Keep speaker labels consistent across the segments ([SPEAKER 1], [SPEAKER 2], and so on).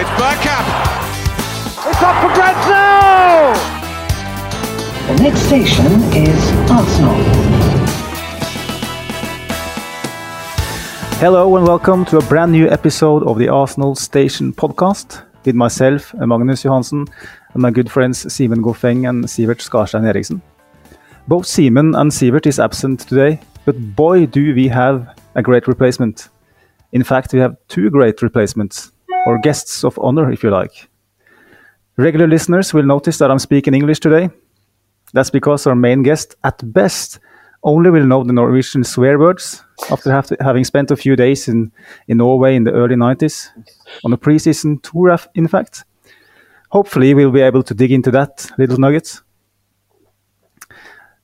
[SPEAKER 1] It's Bergkamp. It's up for grabs now!
[SPEAKER 2] The next station is Arsenal.
[SPEAKER 3] Hello and welcome to a brand new episode of the Arsenal Station podcast with myself, Magnus Johansen, and my good friends Simen Goffeng and Sivert Skarstein Eriksen. Both Simen and Sivert is absent today, but boy do we have a great replacement. In fact, we have two great replacements, or guests of honor if you like. Regular listeners will notice that I'm speaking English today. That's because our main guest, at best, only will know the Norwegian swear words after have having spent a few days in, in Norway in the early 90s, on a preseason tour, in fact. Hopefully, we'll be able to dig into that little nugget.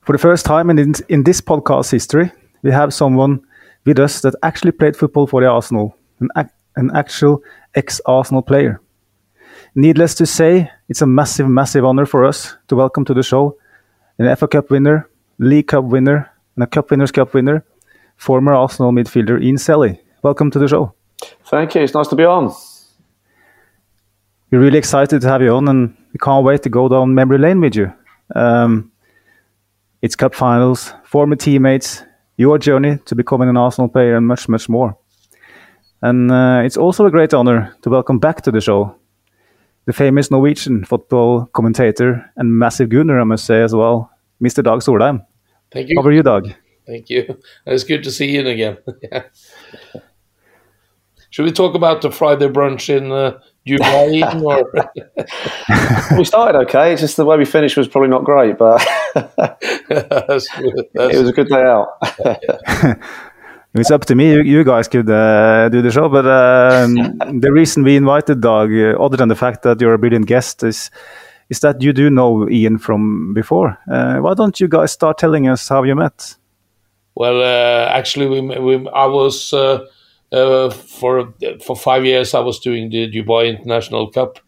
[SPEAKER 3] For the first time in, in this podcast history, we have someone with us that actually played football for the Arsenal, an, ac- an actual ex Arsenal player. Needless to say, it's a massive, massive honor for us to welcome to the show an FA Cup winner, League Cup winner, and a Cup Winners' Cup winner, former Arsenal midfielder Ian Selley. Welcome to the show.
[SPEAKER 4] Thank you. It's nice to be on.
[SPEAKER 3] We're really excited to have you on, and we can't wait to go down memory lane with you. Um, it's cup finals, former teammates, your journey to becoming an Arsenal player, and much, much more. And uh, it's also a great honor to welcome back to the show the famous Norwegian football commentator and massive gooner, I must say, as well, Mr. Dag Solheim.
[SPEAKER 5] Thank you.
[SPEAKER 3] How are you, Dag?
[SPEAKER 5] Thank you. It's good to see you again. Should we talk about the Friday brunch in uh, Dubai? or
[SPEAKER 4] we started okay. It's just the way we finished was probably not great, but
[SPEAKER 5] That's good.
[SPEAKER 4] it was a good day out.
[SPEAKER 3] It's up to me, you, you guys could uh, do the show. But um, the reason we invited Dag, uh, other than the fact that you're a brilliant guest, is is that you do know Ian from before. Uh, why don't you guys start telling us how you met?
[SPEAKER 5] well, uh, actually, we, we, I was uh, uh, for for five years. I was doing the Dubai International Cup,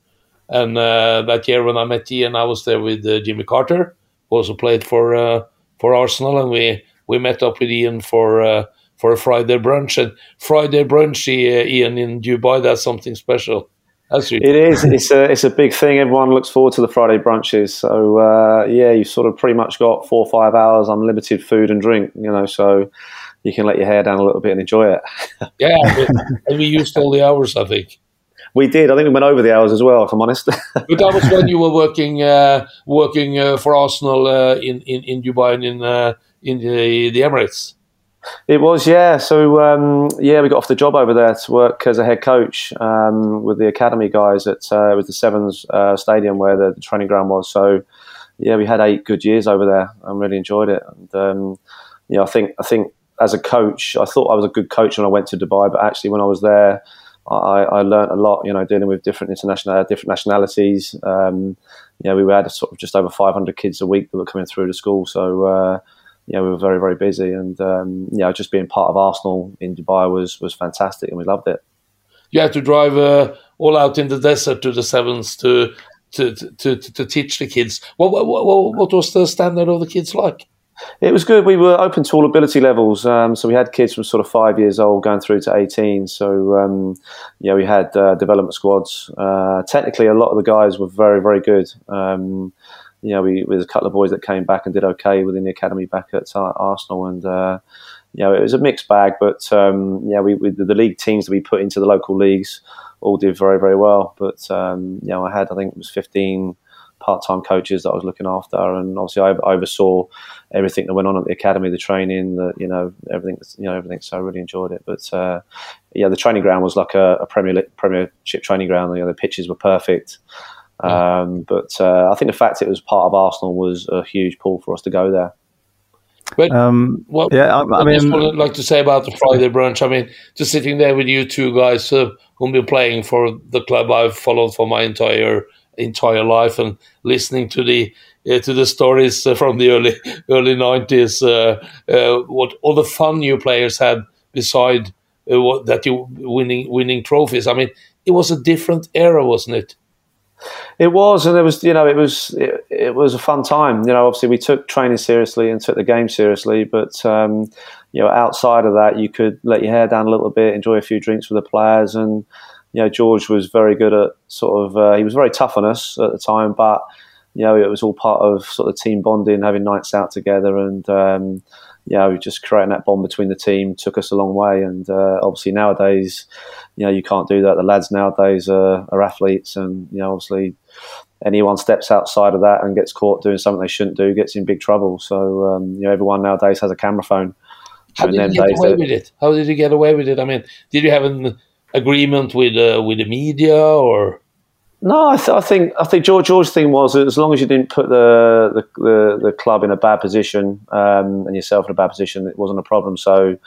[SPEAKER 5] and uh, that year when I met Ian, I was there with uh, Jimmy Carter, who also played for uh, for Arsenal, and we we met up with Ian for. For a Friday brunch and Friday brunch, uh, Ian in Dubai. That's something special. That's really
[SPEAKER 4] It is. It's a it's a big thing. Everyone looks forward to the Friday brunches. So uh, yeah, you've sort of pretty much got four or five hours unlimited food and drink. You know, so you can let your hair down a little bit and enjoy it.
[SPEAKER 5] Yeah, and we used all the hours, I think.
[SPEAKER 4] We did. I think we went over the hours as well. If I'm honest.
[SPEAKER 5] But that was when you were working uh, working uh, for Arsenal uh, in, in in Dubai and in uh, in the, the Emirates.
[SPEAKER 4] It was, yeah. So, um, yeah, we got off the job over there to work as a head coach um, with the academy guys at uh, with the Sevens uh, Stadium where the, the training ground was. So, yeah, we had eight good years over there and really enjoyed it. And um, yeah, I think I think as a coach, I thought I was a good coach when I went to Dubai, but actually when I was there, I, I learned a lot. You know, dealing with different international, different nationalities. Um, you know, we had sort of just over 500 kids a week that were coming through the school. So. Uh, yeah, we were very, very busy, and um, yeah, just being part of Arsenal in Dubai was was fantastic, and we loved it.
[SPEAKER 5] You had to drive uh, all out in the desert to the Sevens to to to, to, to teach the kids. What, what what what was the standard of the kids like?
[SPEAKER 4] It was good. We were open to all ability levels, um, so we had kids from sort of five years old going through to eighteen. So um, yeah, we had uh, development squads. Uh, technically, a lot of the guys were very, very good. Um, you know, we with a couple of boys that came back and did okay within the academy back at uh, Arsenal, and uh, you know, it was a mixed bag. But um, yeah, we with the league teams that we put into the local leagues all did very, very well. But um, you know, I had I think it was fifteen part-time coaches that I was looking after, and obviously I oversaw everything that went on at the academy, the training, the you know everything, you know everything. So I really enjoyed it. But uh, yeah, the training ground was like a, a Premier Premiership training ground. You know, the pitches were perfect. Um, but uh, I think the fact it was part of Arsenal was a huge pull for us to go there.
[SPEAKER 5] But
[SPEAKER 3] Um,
[SPEAKER 5] what,
[SPEAKER 3] yeah, I, I
[SPEAKER 5] I just
[SPEAKER 3] mean,
[SPEAKER 5] would like to say about the Friday brunch. I mean, just sitting there with you two guys uh, who've been playing for the club I've followed for my entire entire life, and listening to the uh, to the stories uh, from the early early nineties, uh, uh, what all the fun you players had beside uh, what, that you winning winning trophies. I mean, it was a different era, wasn't it?
[SPEAKER 4] It was, and it was, you know, it was, it, it was a fun time. You know, obviously we took training seriously and took the game seriously, but um, you know, outside of that, you could let your hair down a little bit, enjoy a few drinks with the players, and you know, George was very good at sort of, uh, he was very tough on us at the time, but you know, it was all part of sort of team bonding, having nights out together, and um, you know, just creating that bond between the team took us a long way. And uh, obviously nowadays, you know, you can't do that. The lads nowadays are, are athletes, and you know, obviously anyone steps outside of that and gets caught doing something they shouldn't do gets in big trouble. So um, you know, everyone nowadays has a camera phone.
[SPEAKER 5] How did you get away
[SPEAKER 4] that-
[SPEAKER 5] with it? How did you get away with it? I mean, did you have an agreement with uh, with the media or?
[SPEAKER 4] No, I, th- I think I think George George's thing was as long as you didn't put the the, the, the club in a bad position um, and yourself in a bad position, it wasn't a problem. So,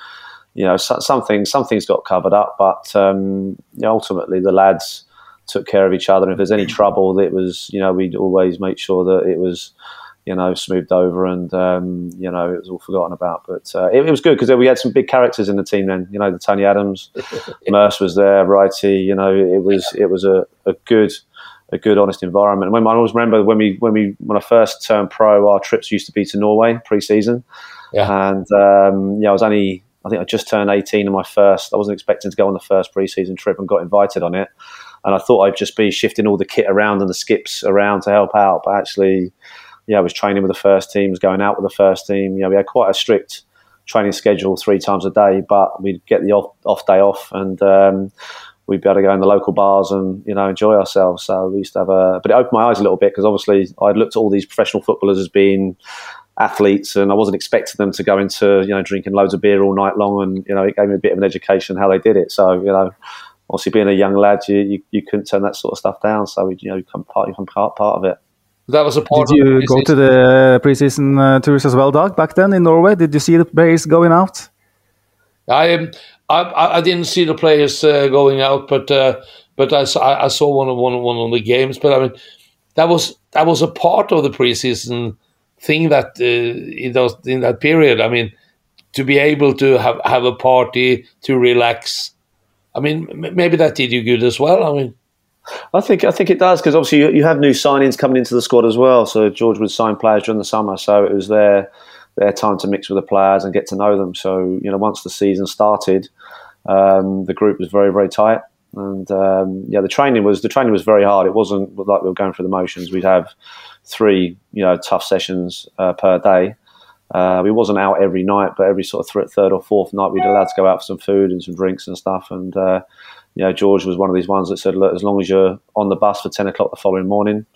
[SPEAKER 4] you know, so, some things some things got covered up, but um, you know, ultimately the lads took care of each other. And if there's any trouble, it was you know we'd always make sure that it was you know smoothed over and um, you know it was all forgotten about. But uh, it, it was good because we had some big characters in the team then. You know, the Tony Adams, Merse was there, Wrighty. You know, it was it was a, a good a good honest environment. And when I always remember when we when we when I first turned pro, our trips used to be to Norway pre-season,
[SPEAKER 5] Yeah.
[SPEAKER 4] and um, yeah, I was only I think I just turned eighteen in my first. I wasn't expecting to go on the first pre-season trip and got invited on it, and I thought I'd just be shifting all the kit around and the skips around to help out, but actually, yeah, I was training with the first team, was going out with the first team. You know, we had quite a strict training schedule three times a day, but we'd get the off, off day off and. Um, we'd be able to go in the local bars and you know enjoy ourselves. So we used to have a, but it opened my eyes a little bit because obviously I'd looked at all these professional footballers as being athletes, and I wasn't expecting them to go into you know drinking loads of beer all night long, and you know it gave me a bit of an education how they did it. So you know. Obviously, being a young lad, you, you, you couldn't turn that sort of stuff down. So you know, you become part, you become part, part of it.
[SPEAKER 5] That was a part
[SPEAKER 3] did you go to the preseason uh, tours as well, Dag? Back then in Norway, did you see the players going out?
[SPEAKER 5] I um, I, I didn't see the players uh, going out, but uh, but I saw, I saw one of one of one of the games. But I mean, that was that was a part of the preseason thing that uh, in those in that period. I mean, to be able to have have a party to relax. I mean, m- maybe that did you good as well. I mean,
[SPEAKER 4] I think I think it does because obviously you, you have new signings coming into the squad as well. So George would sign players during the summer, so it was their their time to mix with the players and get to know them. So you know, once the season started, um, the group was very very tight, and um, yeah, the training was the training was very hard. It wasn't like we were going through the motions. We'd have three you know tough sessions uh, per day. Uh, we wasn't out every night, but every sort of th- third or fourth night, we'd allowed to go out for some food and some drinks and stuff. And uh, you know, George was one of these ones that said, "Look, as long as you're on the bus for ten o'clock the following morning,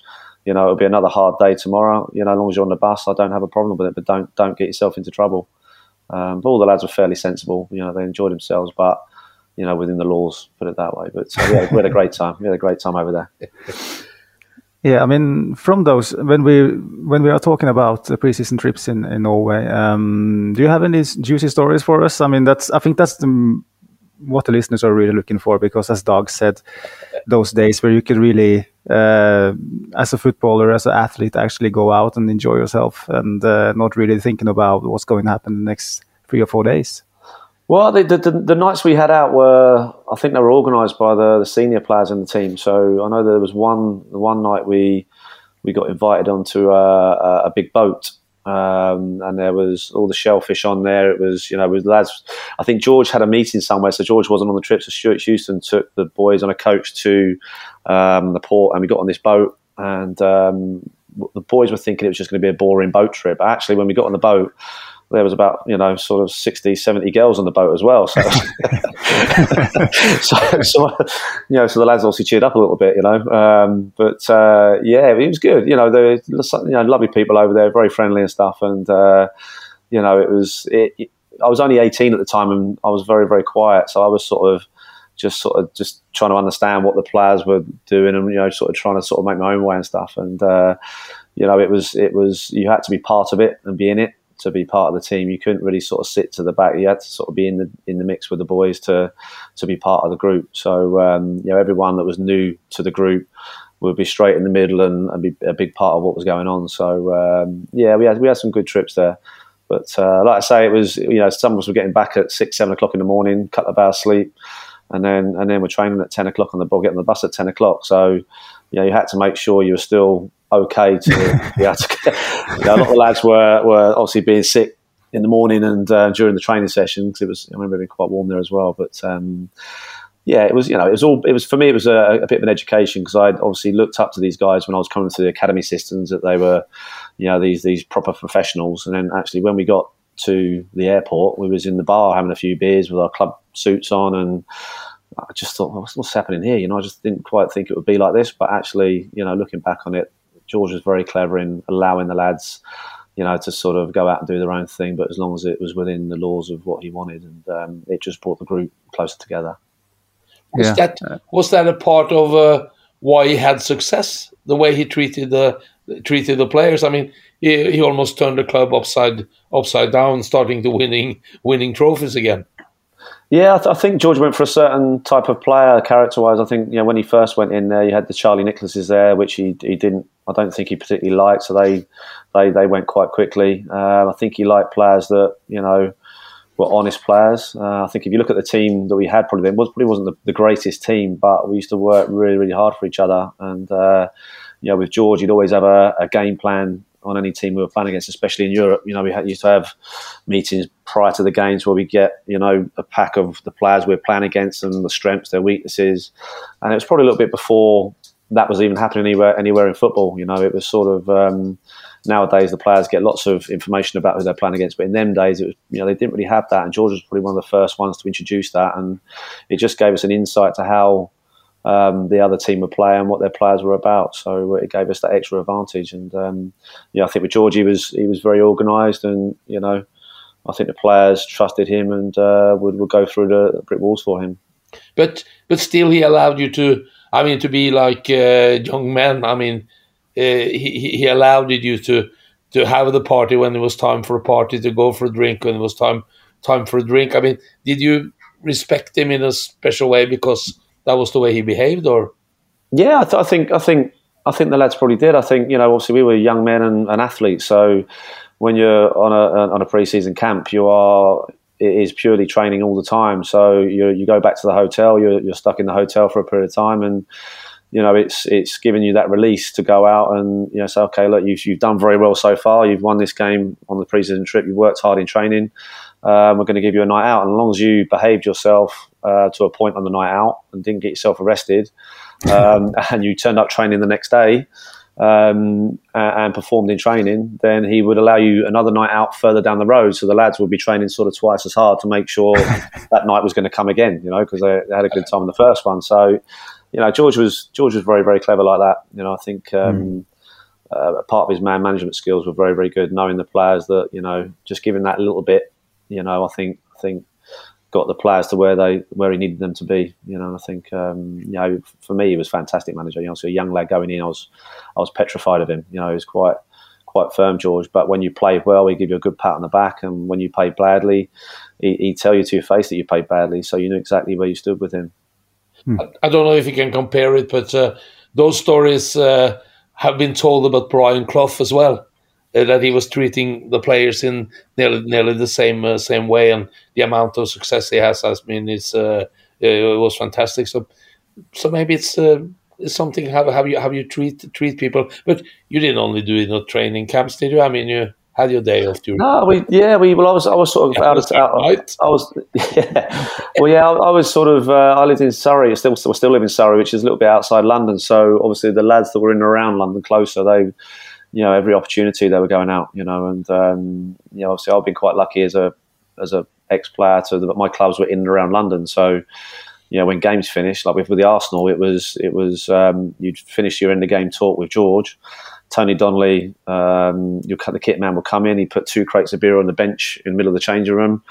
[SPEAKER 4] you know, it'll be another hard day tomorrow. You know, as long as you're on the bus, I don't have a problem with it. But don't don't get yourself into trouble." Um, but all the lads were fairly sensible. You know, they enjoyed themselves, but you know, within the laws, put it that way. But uh, yeah, we had a great time. We had a great time over there.
[SPEAKER 3] Yeah, I mean, from those when we when we are talking about the preseason trips in in Norway, um, do you have any juicy stories for us? I mean, that's I think that's the, what the listeners are really looking for because, as Dag said, those days where you could really, uh, as a footballer, as an athlete, actually go out and enjoy yourself and uh, not really thinking about what's going to happen in the next three or four days.
[SPEAKER 4] Well, the, the, the, nights we had out were, I think they were organised by the, the senior players in the team. So I know there was one one night we we got invited onto a, a big boat, um, and there was all the shellfish on there. It was you know with lads. I think George had a meeting somewhere, so George wasn't on the trip. So Stewart Houston took the boys on a coach to um, the port, and we got on this boat, and um, the boys were thinking it was just going to be a boring boat trip. But actually, when we got on the boat there was about you know sort of 60 70 girls on the boat as well. So so, so you know so the lads obviously cheered up a little bit you know um, but uh, yeah it was good. You know there you know lovely people over there very friendly and stuff. And uh, you know it was it, it, I was only 18 at the time and I was very very quiet. So I was sort of just sort of just trying to understand what the players were doing and you know sort of trying to sort of make my own way and stuff. And uh, you know it was it was you had to be part of it and be in it to be part of the team. You couldn't really sort of sit to the back. You had to sort of be in the in the mix with the boys to to be part of the group. So um, you know, everyone that was new to the group would be straight in the middle and, and be a big part of what was going on. So um, yeah, we had we had some good trips there. But uh, like I say, it was you know some of us were getting back at six seven o'clock in the morning, cut of hours sleep, and then and then we're training at ten o'clock on the ball, getting the bus at ten o'clock. So you know you had to make sure you were still okay to be able to get. You know, a lot of the lads were were obviously being sick in the morning and uh, during the training session because it was I remember being quite warm there as well. But um, yeah, it was you know it was all it was for me it was a, a bit of an education because I'd obviously looked up to these guys when I was coming through the academy systems that they were you know these these proper professionals and then actually when we got to the airport we was in the bar having a few beers with our club suits on and I just thought what's, what's happening here you know I just didn't quite think it would be like this but actually you know looking back on it George was very clever in allowing the lads you know, to sort of go out and do their own thing, but as long as it was within the laws of what he wanted, and um, it just brought the group closer together.
[SPEAKER 5] Was
[SPEAKER 3] Yeah.
[SPEAKER 5] that was that a part of uh, why he had success? The way he treated the treated the players. I mean, he, he almost turned the club upside upside down, starting to winning winning trophies again.
[SPEAKER 4] Yeah, I, th- I think George went for a certain type of player, character-wise. I think you know when he first went in there, you had the Charlie Nicholases there, which he he didn't. I don't think he particularly liked. So they they they went quite quickly. Um, I think he liked players that you know were honest players. Uh, I think if you look at the team that we had, probably then was probably wasn't the, the greatest team, but we used to work really really hard for each other. And uh, you know, with George, you'd always have a, a game plan on any team we were playing against, especially in Europe. You know, we had, used to have meetings prior to the games where we get you know a pack of the players we're playing against and the strengths, their weaknesses, and it was probably a little bit before that was even happening anywhere anywhere in football. You know, it was sort of um, nowadays the players get lots of information about who they're playing against, but in them days it was you know they didn't really have that, and George was probably one of the first ones to introduce that, and it just gave us an insight to how. Um, the other team would play and what their players were about, so it gave us that extra advantage. And um, yeah, I think with George, he was he was very organised, and you know, I think the players trusted him and uh, would would go through the brick walls for him.
[SPEAKER 5] But but still, he allowed you to. I mean, to be like uh, young men. I mean, uh, he he- he allowed you to to have the party when it was time for a party, to go for a drink when it was time time for a drink. I mean, did you respect him in a special way because that was the way he behaved, or
[SPEAKER 4] Yeah, I, th- I think I think I think the lads probably did. I think you know, obviously we were young men and, and athletes, so when you're on a uh, on a pre-season camp, you are it is purely training all the time. So you you go back to the hotel, you're you're stuck in the hotel for a period of time, and you know it's it's giving you that release to go out and you know say, okay, look, you've you've done very well so far. You've won this game on the pre-season trip. You've worked hard in training. Um, we're going to give you a night out, and as long as you behaved yourself uh, to a point on the night out and didn't get yourself arrested, um, and you turned up training the next day um, and, and performed in training, then he would allow you another night out further down the road. So the lads would be training sort of twice as hard to make sure that night was going to come again, you know, because they, they had a good time in the first one. So, you know, George was George was very very clever like that. You know, I think. Um, uh, part of his man management skills were very, very good. Knowing the players that you know, just giving that little bit, you know, I think, I think got the players to where they where he needed them to be. You know, and I think um, you know for me he was a fantastic manager. You know, so a young lad going in, I was I was petrified of him. You know, he was quite quite firm, George. But when you played well, he give you a good pat on the back, and when you played badly, he, he'd tell you to your face that you played badly, so you knew exactly where you stood with him.
[SPEAKER 5] I, I don't know if you can compare it, but uh, those stories uh, have been told about Brian Clough as well. Uh, that he was treating the players in nearly nearly the same uh, same way, and the amount of success he has has been is uh, it was fantastic. So, so maybe it's, uh, it's something how have you have you treat treat people, but you didn't only do it in training camps, did you? I mean, you had your day off during.
[SPEAKER 4] No, we yeah we well I was I was sort of
[SPEAKER 5] Yeah,
[SPEAKER 4] out of out,
[SPEAKER 5] right.
[SPEAKER 4] I was yeah well yeah I, I was sort of uh, I lived in Surrey I still still still live in Surrey which is a little bit outside London so obviously the lads that were in and around London closer they you know every opportunity they were going out you know and um, you know obviously I've been quite lucky as a as a ex player to the, my clubs were in and around London. So you know when games finished like with, with the Arsenal it was it was um, you'd finish your end of game talk with George Tony Donnelly, um, the kit man would come in. He put two crates of beer on the bench in the middle of the changing room,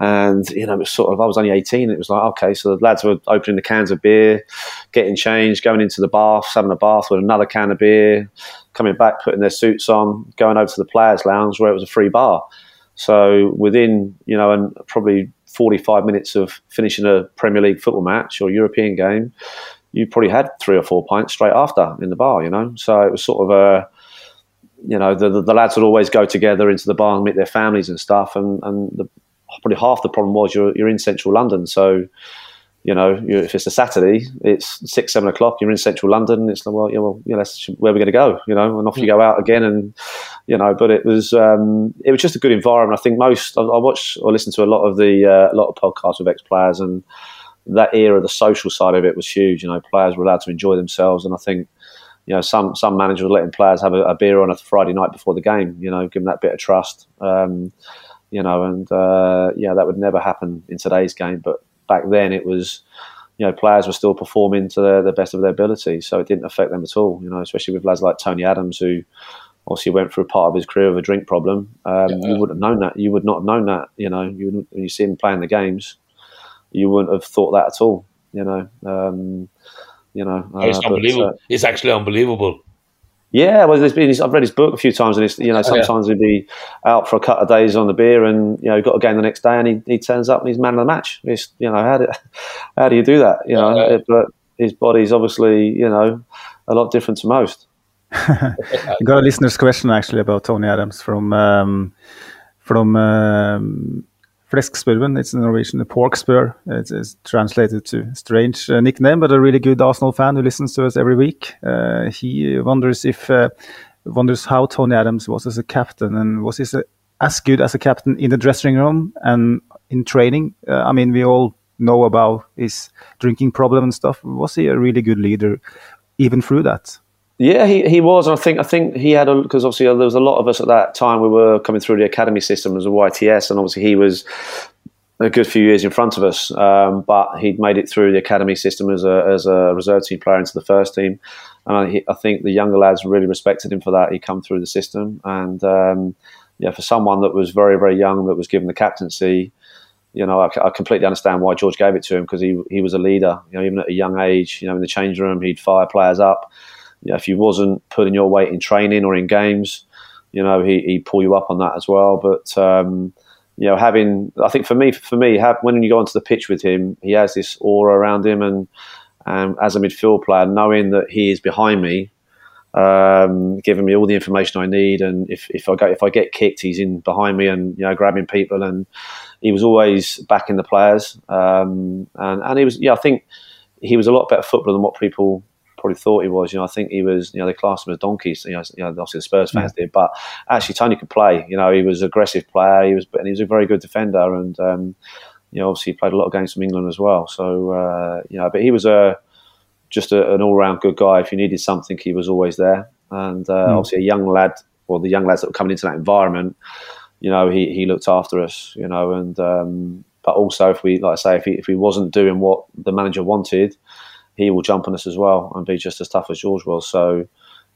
[SPEAKER 4] and you know, it was sort of. I was only eighteen. It was like okay, so the lads were opening the cans of beer, getting changed, going into the bath, having a bath with another can of beer, coming back, putting their suits on, going over to the players' lounge where it was a free bar. So within you know, and probably 45 minutes of finishing a Premier League football match or European game, you probably had three or four pints straight after in the bar, you know. So it was sort of a, you know, the, the, the lads would always go together into the bar and meet their families and stuff. And, and the, probably half the problem was you're, you're in central London. So, you know, if it's a Saturday, it's six, seven o'clock, you're in central London. It's like, well, yeah, well, yeah, that's where we're going to go, you know, and off you go out again. And, you know, but it was, um, it was just a good environment. I think most, I, I watched or listened to a lot of the, uh, a lot of podcasts with ex players and, that era, the social side of it was huge. You know, players were allowed to enjoy themselves, and I think you know some some managers were letting players have a, a beer on a Friday night before the game. You know, give them that bit of trust. Um, you know, and uh, yeah, that would never happen in today's game. But back then, it was you know players were still performing to the, the best of their ability, so it didn't affect them at all. You know, especially with lads like Tony Adams who obviously went through a part of his career with a drink problem. Um, yeah. You wouldn't have known that. You would not have known that. You know, you when you see him playing the games, you wouldn't have thought that at all. You know, um, you know,
[SPEAKER 5] uh, it's unbelievable. But, uh, it's actually unbelievable.
[SPEAKER 4] Yeah, well, been, I've read his book a few times, and it's, you know, sometimes oh, yeah. he'd be out for a couple of days on the beer, and you know, got a game the next day, and he, he turns up and he's man of the match. It's, you know, how do how do you do that? You know, yeah. but his body's obviously, you know, a lot different to most.
[SPEAKER 3] got a listener's question actually about Tony Adams from um, from um, Fleskspurven. It's Norwegian the pork spur. It's, it's, translated to strange uh, nickname, but a really good Arsenal fan who listens to us every week. Uh, he wonders if uh, wonders how Tony Adams was as a captain and was he as good as a captain in the dressing room and in training. Uh, I mean, we all know about his drinking problem and stuff. Was he a really good leader even through that?
[SPEAKER 4] Yeah, he, he was. I think I think he had a because obviously there was a lot of us at that time. We were coming through the academy system as a YTS, and obviously he was a good few years in front of us. Um, but he'd made it through the academy system as a as a reserve team player into the first team, and I, I think the younger lads really respected him for that. He come through the system, and um, yeah, for someone that was very very young that was given the captaincy. You know, I, I completely understand why George gave it to him because he he was a leader. You know, even at a young age, you know, in the change room, he'd fire players up you know, if you wasn't putting your weight in training or in games, you know, he he'd pull you up on that as well. But um, you know, having I think for me, for me, have, when you go onto the pitch with him, he has this aura around him, and um, as a midfield player, knowing that he is behind me, um, giving me all the information I need, and if, if I go if I get kicked, he's in behind me and you know grabbing people, and he was always backing the players, um, and and he was yeah I think he was a lot better footballer than what people probably thought he was. You know, I think he was. You know, they classed him as donkeys. You know, you know obviously the Spurs fans yeah. did, but actually Tony could play. You know, he was an aggressive player. He was, and he was a very good defender. And um, you know, obviously he played a lot of games from England as well. So uh, you know, but he was a just a, an all-round good guy. If you needed something, he was always there. And uh, mm. obviously a young lad, or the young lads that were coming into that environment, you know, he, he looked after us. You know, and um, but also if we, like I say, if he, if he wasn't doing what the manager wanted he will jump on us as well and be just as tough as George was. So,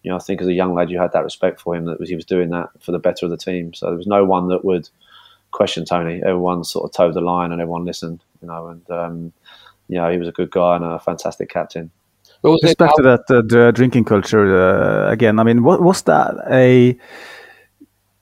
[SPEAKER 4] you know, I think as a young lad, you had that respect for him that he was doing that for the better of the team. So there was no one that would question Tony. Everyone sort of toed the line and everyone listened, you know, and, um, you know, he was a good guy and a fantastic captain.
[SPEAKER 3] With respect to that uh, the drinking culture uh, again, I mean, what, was that a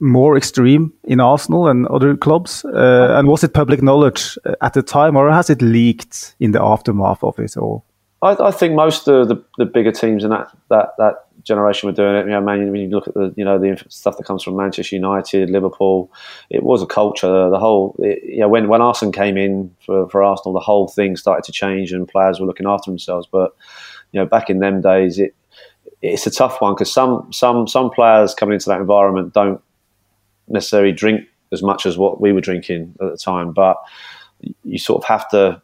[SPEAKER 3] more extreme in Arsenal and other clubs? Uh, and was it public knowledge at the time, or has it leaked in the aftermath of it? Or
[SPEAKER 4] I, I, think most of the, the bigger teams in that, that, that generation were doing it. You know, man, when you look at the you know the stuff that comes from Manchester United, Liverpool, it was a culture. The whole it, when when Arsene came in for, for Arsenal, the whole thing started to change and players were looking after themselves. But you know, back in them days, it it's a tough one because some some some players coming into that environment don't necessarily drink as much as what we were drinking at the time, but you sort of have to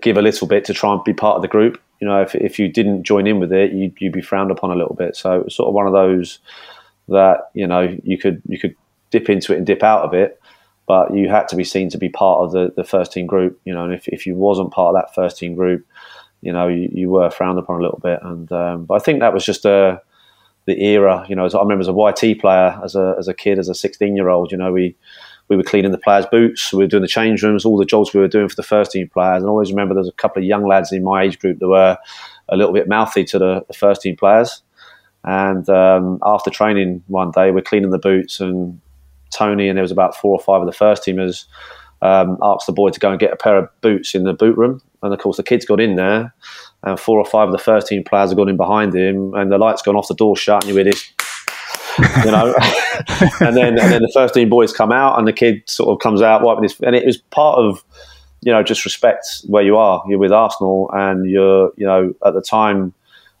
[SPEAKER 4] give a little bit to try and be part of the group. You know, if, if you didn't join in with it, you'd, you'd be frowned upon a little bit. So it was sort of one of those that you know you could you could dip into it and dip out of it, but you had to be seen to be part of the, the first team group. You know, and if, if you wasn't part of that first team group, you know, you, you were frowned upon a little bit. And um, but I think that was just a the era. You know, as I remember as a YT player, as a as a kid, as a 16 year old, you know, we we were cleaning the players' boots, we were doing the change rooms, all the jobs we were doing for the first team players. And I always remember there was a couple of young lads in my age group that were a little bit mouthy to the, the first team players. And um, after training one day, we're cleaning the boots, and Tony and there was about four or five of the first teamers um, asked the boy to go and get a pair of boots in the boot room. And of course, the kids got in there, and four or five of the first team players have gone in behind him, and the lights gone off the door shut, and you hear this you know. and then and then the first team boys come out, and the kid sort of comes out wiping his, and it was part of you know just respect where you are. You're with Arsenal, and you're you know at the time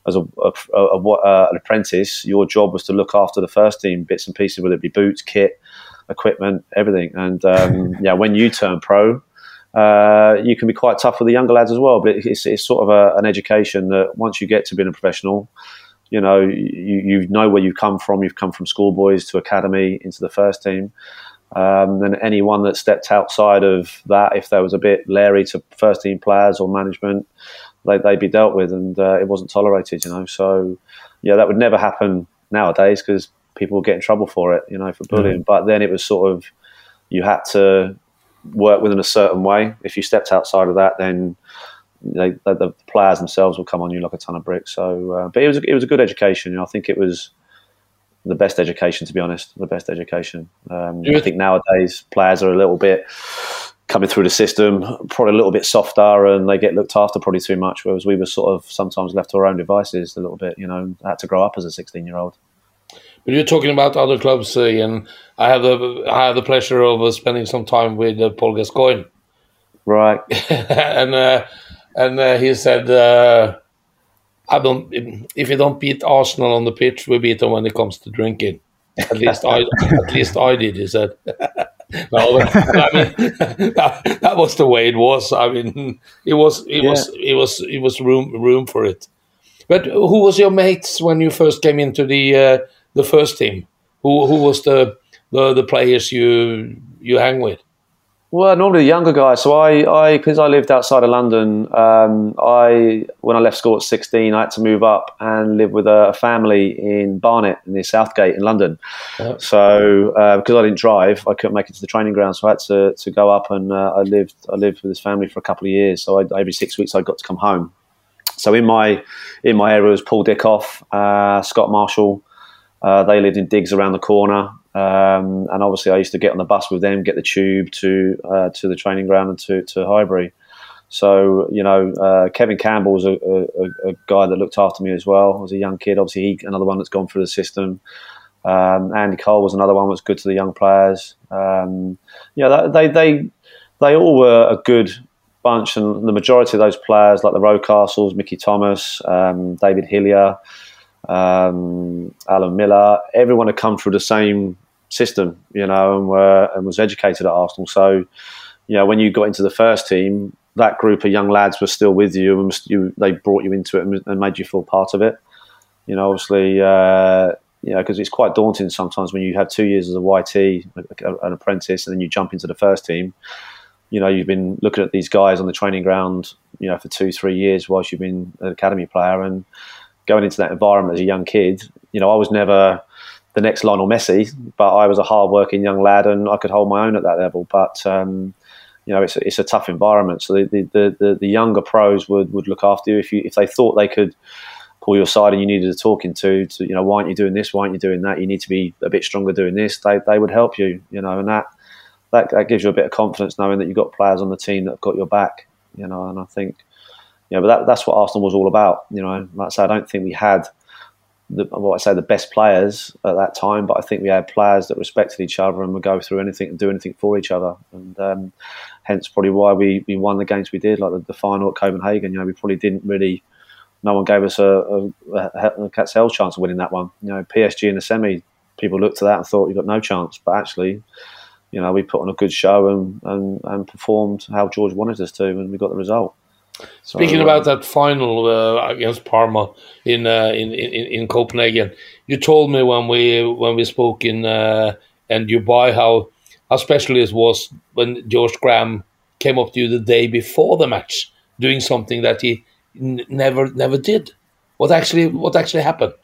[SPEAKER 4] as a, a, a, a uh, an apprentice, your job was to look after the first team bits and pieces, whether it be boots, kit, equipment, everything. And um, yeah, when you turn pro. Uh, you can be quite tough with the younger lads as well, but it's, it's sort of a, an education that once you get to being a professional, you know, you, you know where you've come from. You've come from schoolboys to academy into the first team. Um, and anyone that stepped outside of that, if there was a bit leery to first team players or management, they, would be dealt with, and uh, it wasn't tolerated. You know, so yeah, that would never happen nowadays because people would get in trouble for it. You know, for bullying. Mm. But then it was sort of you had to work within a certain way. If you stepped outside of that, then they, the, the, players themselves will come on you like a ton of bricks. So, uh, but it was it was a good education. You know, I think it was the best education, to be honest, the best education. Um, I think nowadays players are a little bit coming through the system, probably a little bit softer, and they get looked after probably too much. Whereas we were sort of sometimes left to our own devices a little bit. You know, had to grow up as a sixteen-year-old.
[SPEAKER 5] But you're talking about other clubs, uh, and I have the I have the pleasure of uh, spending some time with uh, Paul Gascoigne.
[SPEAKER 4] Right.
[SPEAKER 5] and uh, and uh, he said, uh, "I don't. If you don't beat Arsenal on the pitch, we beat them when it comes to drinking. At least I, at least I did." He said. no, I mean that, that, was the way it was. I mean, it was it yeah. was it was it was room room for it. But who was your mates when you first came into the uh, the first team? Who who was the, the the players you you hang with?
[SPEAKER 4] Well, normally the younger guys. So I, I, because I lived outside of London, um, I when I left school at sixteen, I had to move up and live with a family in Barnet near Southgate in London. Oh. So uh, because I didn't drive, I couldn't make it to the training ground, so I had to, to go up and uh, I lived I lived with this family for a couple of years. So I, every six weeks I got to come home. So in my in my area was Paul Dickov, uh, Scott Marshall. Uh, they lived in digs around the corner. Um, and obviously, I used to get on the bus with them, get the tube to uh, to the training ground and to, to Highbury. So you know, uh, Kevin Campbell was a, a, a, guy that looked after me as well. I was a young kid. Obviously, he, another one that's gone through the system. Um, Andy Cole was another one that was good to the young players. Um, yeah, they they they all were a good bunch, and the majority of those players, like the Rocastles, Mickey Thomas, um, David Hillier, um, Alan Miller, everyone had come through the same system, you know, and were and was educated at Arsenal. So, you know, when you got into the first team, that group of young lads were still with you, and you, they brought you into it and, made you feel part of it. You know, obviously, uh, you know, because it's quite daunting sometimes when you have two years as a YT, an apprentice, and then you jump into the first team. You know, you've been looking at these guys on the training ground, you know, for two, three years whilst you've been an academy player, and going into that environment as a young kid. You know, I was never the next Lionel Messi, but I was a hard-working young lad, and I could hold my own at that level. But um, you know, it's a, it's a tough environment. So the, the, the, the, younger pros would, would look after you if you if they thought they could pull you aside and you needed a talking to. To you know, why aren't you doing this? Why aren't you doing that? You need to be a bit stronger doing this. They they would help you. You know, and that that, that gives you a bit of confidence knowing that you've got players on the team that have got your back. You know, and I think you know, but that, that's what Arsenal was all about. You know, like I say, I don't think we had the, what I say the best players at that time, but I think we had players that respected each other and would go through anything and do anything for each other, and um, hence probably why we, we won the games we did, like the, the, final at Copenhagen. You know, we probably didn't really. No one gave us a, a, a cat's hell chance of winning that one. You know, PSG in the semi, people looked at that and thought you've got no chance, but actually, you know, we put on a good show and, and, and performed how George wanted us to, and we got the result.
[SPEAKER 5] Speaking so, about that final uh, against Parma in, uh, in, in in Copenhagen, you told me when we when we spoke in uh, in Dubai how how special it was when George Graham came up to you the day before the match, doing something that he never never did. What actually what actually happened?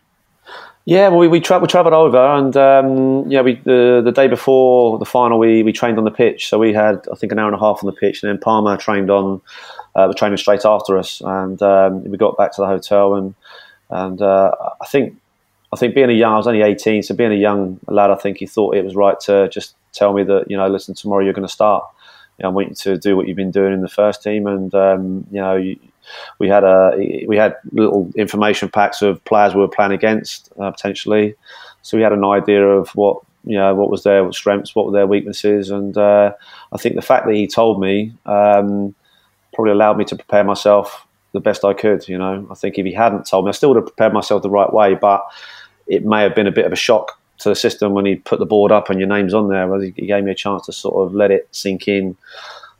[SPEAKER 4] Yeah, well, we we, tra- we travelled over, and um, yeah, we the the day before the final, we we trained on the pitch. So we had I think an hour and a half on the pitch, and then Parma trained on uh, the training straight after us, and um, we got back to the hotel, and and uh, I think I think being a young, I was only eighteen, so being a young lad, I think he thought it was right to just tell me that you know, listen, tomorrow you're going to start. You know, I want you to do what you've been doing in the first team, and um, you know. You, we had a we had little information packs of players we were playing against uh, potentially, so we had an idea of what you know what was their strengths, what were their weaknesses, and uh, I think the fact that he told me um, probably allowed me to prepare myself the best I could. You know, I think if he hadn't told me, I still would have prepared myself the right way, but it may have been a bit of a shock to the system when he put the board up and your name's on there. He gave me a chance to sort of let it sink in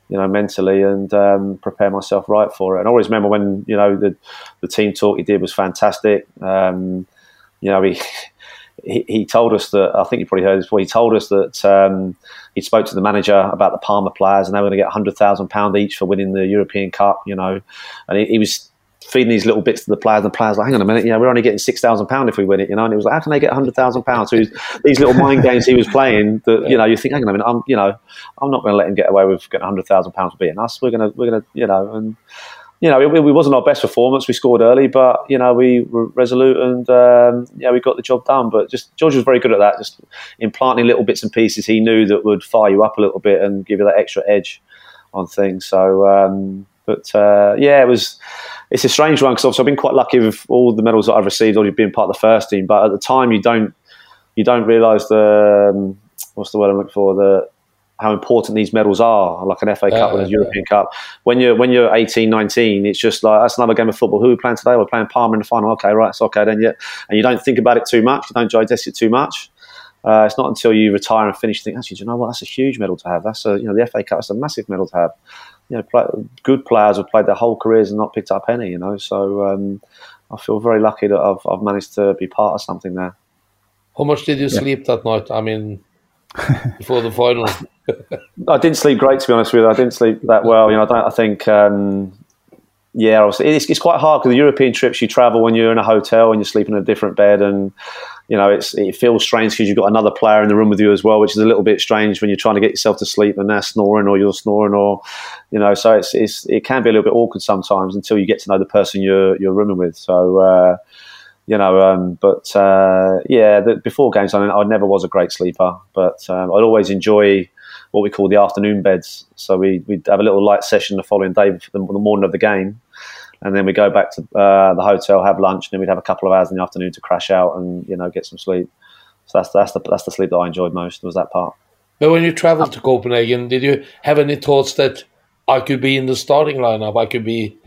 [SPEAKER 4] you know, mentally and um, prepare myself right for it. And I always remember when you know the the team talk he did was fantastic. Um, you know, he, he, he told us that I think you probably heard this before. He told us that um, he spoke to the manager about the Parma players and they were going to get hundred thousand pound each for winning the European Cup. You know, and he, he was feeding these little bits to the players. And the players like, hang on a minute, you know, we're only getting six thousand pound if we win it, you know. And it was like, how can they get hundred thousand pounds? So these little mind games he was playing that you know you think, hang on a minute, I'm you know, I'm not going to let him get away with getting hundred thousand pounds for beating us. We're gonna we're gonna you know and. You know, it, it, wasn't our best performance. We scored early, but you know we were resolute and um, yeah, we got the job done. But just George was very good at that, just implanting little bits and pieces he knew that would fire you up a little bit and give you that extra edge on things. So, um, but uh, yeah, it was it's a strange one because obviously I've been quite lucky with all the medals that I've received, already being part of the first team. But at the time, you don't you don't realise the um, what's the word I'm looking for the how important these medals are, like an FA Cup and a European Cup. When you're when you're 18, 19, it's just like that's another game of football. Who are we playing today? We're playing Parma in the final. Okay, right, it's okay then. Yeah, and you don't think about it too much. You don't digest it too much. Uh, it's not until you retire and finish you think, actually, do you know what? That's a huge medal to have. That's a you know the FA Cup. That's a massive medal to have you know, play, good players have played their whole careers and not picked up any. You know, so um, I feel very lucky that I've I've managed to be part of something there.
[SPEAKER 5] How much did you yeah. sleep that night? I mean, before the final.
[SPEAKER 4] I didn't sleep great, to be honest with you. I didn't sleep that well. You know, I don't. I think. Um, yeah, it's, it's quite hard because the European trips you travel when you're in a hotel and you're sleeping in a different bed, and you know it's it feels strange because you've got another player in the room with you as well, which is a little bit strange when you're trying to get yourself to sleep and they're snoring or you're snoring or you know, so it's, it's it can be a little bit awkward sometimes until you get to know the person you're you're rooming with. So. Uh, you know, um, but uh, yeah, the, before games, I, mean, I never was a great sleeper, but um, I'd always enjoy what we call the afternoon beds. So we, we'd have a little light session the following day, the, the morning of the game. And then we go back to uh, the hotel, have lunch, and then we'd have a couple of hours in the afternoon to crash out and you know get some sleep. So that's that's the that's the sleep that I enjoyed most was that part.
[SPEAKER 5] But when you travelled to Copenhagen, did you have any thoughts that I could be in the starting lineup? I could be.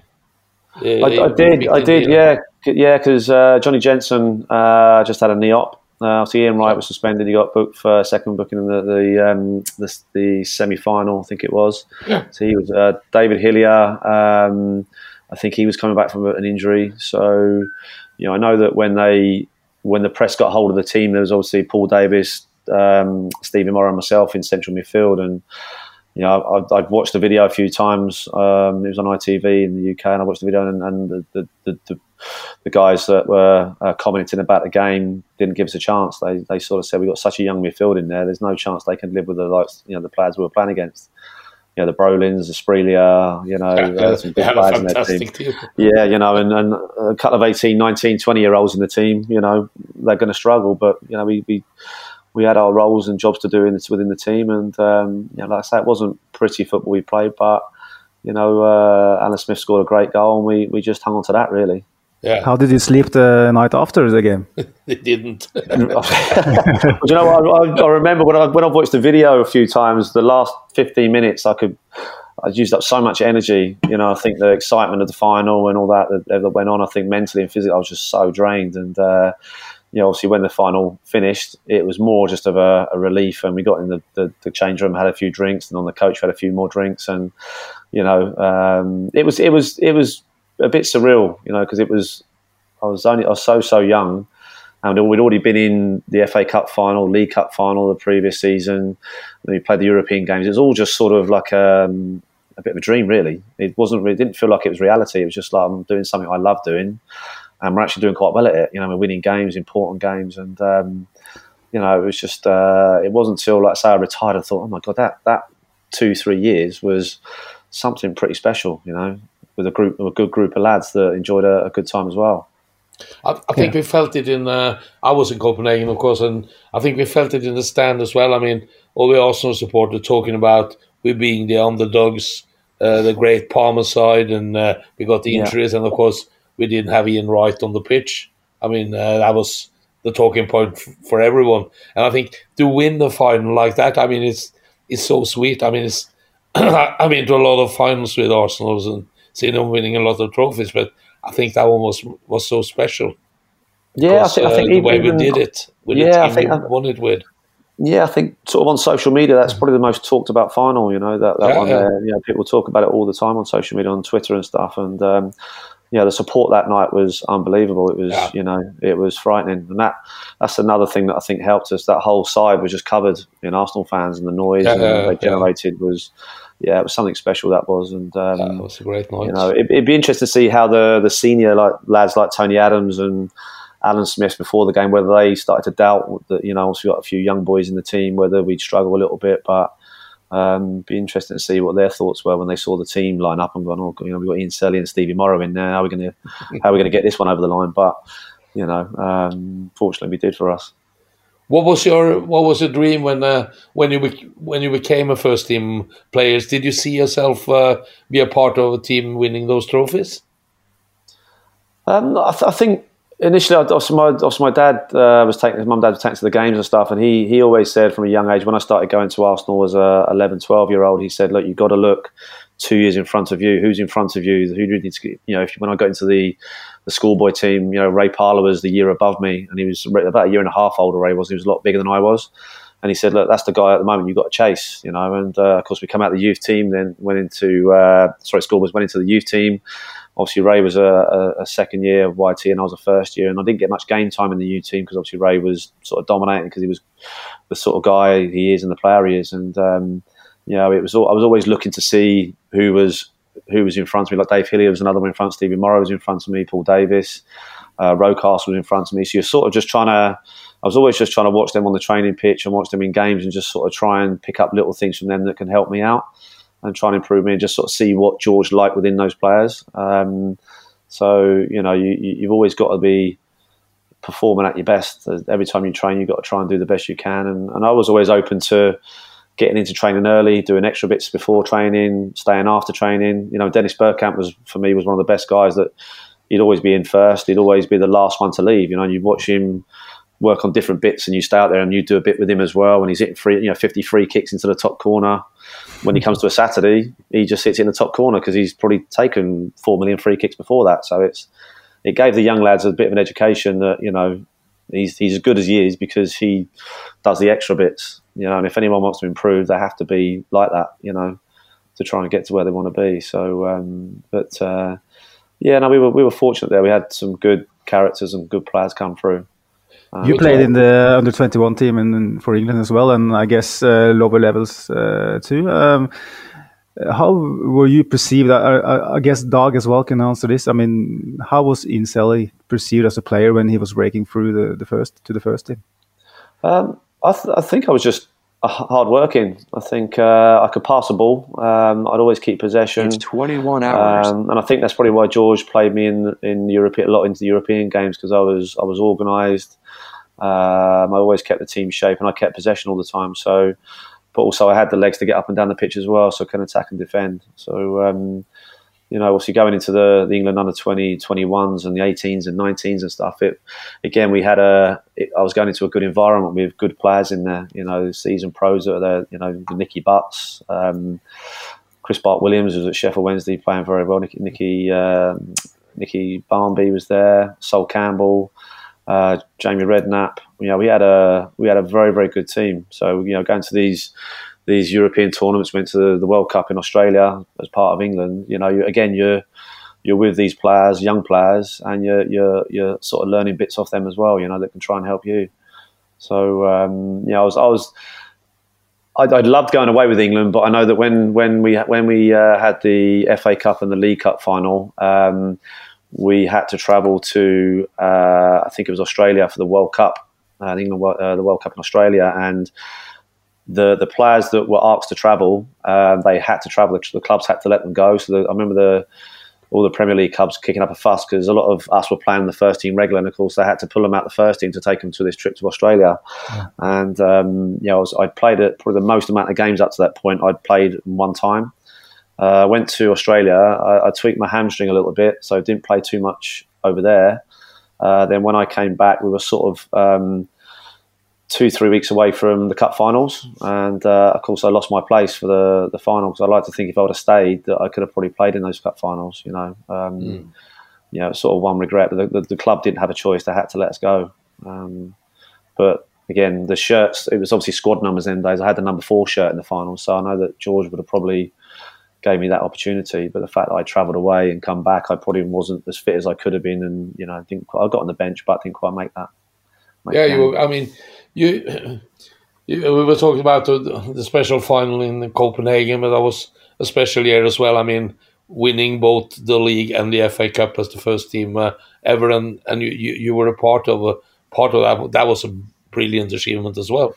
[SPEAKER 4] Uh, I, I, did, I did, yeah, yeah, because uh, Johnny Jensen uh, just had a knee op uh, so Ian Wright was suspended. He got booked for second booking in the the, um, the, the semi final, I think it was. Yeah. So he was uh, David Hillier. Um, I think he was coming back from an injury. So you know, I know that when they when the press got hold of the team, there was obviously Paul Davis, um, Stephen Morrow, and myself in central midfield, and you know, I've, I've, watched the video a few times. Um, it was on ITV in the UK, and I watched the video, and, and the, the, the, the, guys that were uh, commenting about the game didn't give us a chance. They, they sort of said we've got such a young midfield in there. There's no chance they can live with the likes, you know, the players we were playing against. You know, the Brolins, the Asprilla, you know,
[SPEAKER 5] yeah, uh, some big players in their team. team.
[SPEAKER 4] Yeah, you know, and, and a couple of 18, 19, 20 year olds in the team, you know, they're going to struggle. But, you know, we, we we had our roles and jobs to do in, within the team, and um, you know, like I say, it wasn't pretty football we played, but you know, uh, Alan Smith scored a great goal, and we, we just hung on to that really.
[SPEAKER 3] Yeah. How did you sleep the night after the game?
[SPEAKER 5] it didn't.
[SPEAKER 4] you know what? I, I, remember when I when I watched the video a few times. The last fifteen minutes, I could. I used up so much energy. You know, I think the excitement of the final and all that that, that went on. I think mentally and physically, I was just so drained. And uh, you know, obviously when the final finished, it was more just of a, a relief. And we got in the, the, the, change room, had a few drinks, and on the coach had a few more drinks. And you know, um, it was it was it was a bit surreal, you know, because it was I was only I was so so young, and we'd already been in the FA Cup final, League Cup final the previous season. We played the European games. It was all just sort of like a, um, a bit of a dream, really. It wasn't. It didn't feel like it was reality. It was just like I'm doing something I love doing and we're actually doing quite well at it. You know, we're winning games, important games, and um, you know, it was just uh, it wasn't until like say I retired, I thought, oh my god, that that two three years was something pretty special. You know, with a group, a good group of lads that enjoyed a, a good time as well.
[SPEAKER 5] I, I think yeah. we felt it in. Uh, I was in Copenhagen, of course, and I think we felt it in the stand as well. I mean, all the Arsenal supporters talking about we being the underdogs, uh, the great Parma side, and uh, we got the injuries, yeah. and of course we didn't have Ian Wright on the pitch. I mean, uh, that was the talking point f- for everyone. And I think to win the final like that, I mean, it's it's so sweet. I mean, it's I mean, to a lot of finals with Arsenal and seeing them winning a lot of trophies, but I think that one was was so special.
[SPEAKER 4] Yeah, because, I think, I think
[SPEAKER 5] uh, the way we did it, with yeah, the team I think, we won it with.
[SPEAKER 4] Yeah, I think sort of on social media, that's probably the most talked about final. You know that that yeah, one yeah. You know, people talk about it all the time on social media, on Twitter and stuff. And um, yeah, the support that night was unbelievable. It was, yeah. you know, it was frightening, and that that's another thing that I think helped us. That whole side was just covered in Arsenal fans, and the noise yeah, they generated was, yeah, it was something special. That was, and um,
[SPEAKER 5] that was a great night.
[SPEAKER 4] You know, it, would be interesting to see how the the senior like lads like Tony Adams and Alan Smith before the game whether they started to doubt that. You know, also got a few young boys in the team whether we'd struggle a little bit, but um, be interesting to see what their thoughts were when they saw the team line up and gone, oh, you know, we've got Ian Selley and Stevie Morrow in there. How are we going to, how are we going to get this one over the line? But you know, um, fortunately, we did for us.
[SPEAKER 5] What was your what was your dream when uh, when you when you became a first team players? Did you see yourself uh, be a part of a team winning those trophies?
[SPEAKER 4] Um, I, th- I, think initially, also my, also my dad uh, was taking mum, dad was taking to the games and stuff, and he he always said from a young age when I started going to Arsenal as a 11, 12 year old, he said, look, you've got to look two years in front of you. Who's in front of you? Who do you need to, you know? If when I got into the the schoolboy team, you know, Ray Parlour was the year above me, and he was about a year and a half older. Ray was. He was a lot bigger than I was. And he said, "Look, that's the guy at the moment you've got to chase, you know." And uh, of course, we come out of the youth team, then went into uh, sorry, schoolboys went into the youth team, obviously Ray was a, a, a, second year of YT and I was a first year, and I didn't get much game time in the youth team because obviously Ray was sort of dominating because he was the sort of guy he is and the player he is, and um, you know it was all, I was always looking to see who was who was in front of me. Like Dave Hillier was another one in front. Stevie Morrow was in front of me. Paul Davis, uh, Rocastle was in front of me. So you're sort of just trying to. I was always just trying to watch them on the training pitch and watch them in games and just sort of try and pick up little things from them that can help me out and try and improve me and just sort of see what George liked within those players. Um, so you know, you, you've always got to be performing at your best. Every time you train, you've got to try and do the best you can. And, and I was always open to getting into training early, doing extra bits before training, staying after training. You know, Dennis Bergkamp was for me was one of the best guys that he'd always be in first. He'd always be the last one to leave. You know, and you'd watch him work on different bits and you stay out there and you do a bit with him as well. When he's hitting free, you know, 50 free kicks into the top corner. When he comes to a Saturday, he just sits in the top corner because he's probably taken four million free kicks before that. So it's it gave the young lads a bit of an education that you know he's he's as good as he is because he does the extra bits. You know, and if anyone wants to improve, they have to be like that. You know, to try and get to where they want to be. So, um, but uh, yeah, no, we were we were fortunate there. We had some good characters and good players come through.
[SPEAKER 3] Uh, you played in the under 21 team and for England as well, and I guess uh, lower levels uh, too. Um, how were you perceived? I, I, I, guess Dag as well can answer this. I mean, how was Ian Selley perceived as a player when he was breaking through the, the first to the first team?
[SPEAKER 4] Um, I, th I, think I was just hard working. I think uh, I could pass a ball. Um, I'd always keep possession.
[SPEAKER 6] It's 21 hours,
[SPEAKER 4] um, and I think that's probably why George played me in in Europe a lot into the European games because I was I was organised. Um, I always kept the team shape and I kept possession all the time. So, but also I had the legs to get up and down the pitch as well, so I can attack and defend. So, um, you know, obviously going into the, the England under 20, 21s and the 18s and 19s and stuff, it again, we had a, it, I was going into a good environment with good players in there, you know, seasoned pros that are there, you know, Nicky Butts, um, Chris Bart Williams was at Sheffield Wednesday playing very well, Nicky, Nicky, um, Nicky Barmby was there, Sol Campbell, uh, Jamie Redknapp. You know, we had a we had a very very good team. So you know, going to these these European tournaments, went to the, World Cup in Australia as part of England. You know, you, again, you're you're with these players, young players, and you're you're you're sort of learning bits off them as well. You know, that can try and help you. So um, know, I was I was. I'd, I'd, loved going away with England, but I know that when when we when we uh, had the FA Cup and the League Cup final, um, we had to travel to uh, I think it was Australia for the World Cup. Think the, uh, the World Cup in Australia, and the the players that were asked to travel, uh, they had to travel. The, clubs had to let them go. So the, I remember the all the Premier League clubs kicking up a fuss because a lot of us were playing the first team regular, and of course they had to pull them out the first team to take them to this trip to Australia. Yeah. And um, you know, I was, I'd played it probably the most amount of games up to that point. I'd played one time. I uh, went to Australia. I, I, tweaked my hamstring a little bit, so I didn't play too much over there. Uh, then when I came back, we were sort of um, two, three weeks away from the cup finals, and uh, of course I lost my place for the the finals. I like to think if I would have stayed, that I could have probably played in those cup finals. You know, um, mm. you know, sort of one regret, but the, the, the, club didn't have a choice; they had to let us go. Um, but again, the shirts, it was obviously squad numbers in days. I had the number four shirt in the finals, so I know that George would have probably gave me that opportunity. But the fact that I travelled away and come back, I probably wasn't as fit as I could have been, and you know, I didn't. I got on the bench, but I didn't quite make that.
[SPEAKER 5] Make yeah, you. I mean, you, you. We were talking about the, the special final in Copenhagen, but that was a special year as well. I mean, winning both the league and the FA Cup as the first team uh, ever, and and you, you, you were a part of a part of that. That was a brilliant achievement as well.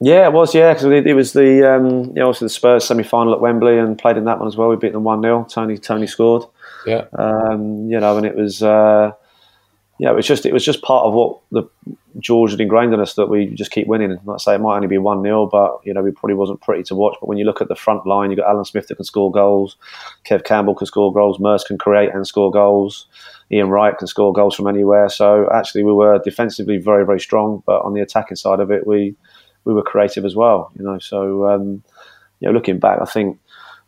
[SPEAKER 4] Yeah, it was. Yeah, because it, it, was the um, you know, also the Spurs semi final at Wembley and played in that one as well. We beat them one 0 Tony Tony scored.
[SPEAKER 5] Yeah.
[SPEAKER 4] Um, you know, and it was uh, yeah, it was just it was just part of what the George had ingrained in us that we just keep winning. Like I say, it might only be one 0 but you know, we probably wasn't pretty to watch. But when you look at the front line, you have got Alan Smith that can score goals, Kev Campbell can score goals, Merse can create and score goals. Ian Wright can score goals from anywhere. So actually, we were defensively very, very strong, but on the attacking side of it, we we were creative as well. You know, so um, you know, looking back, I think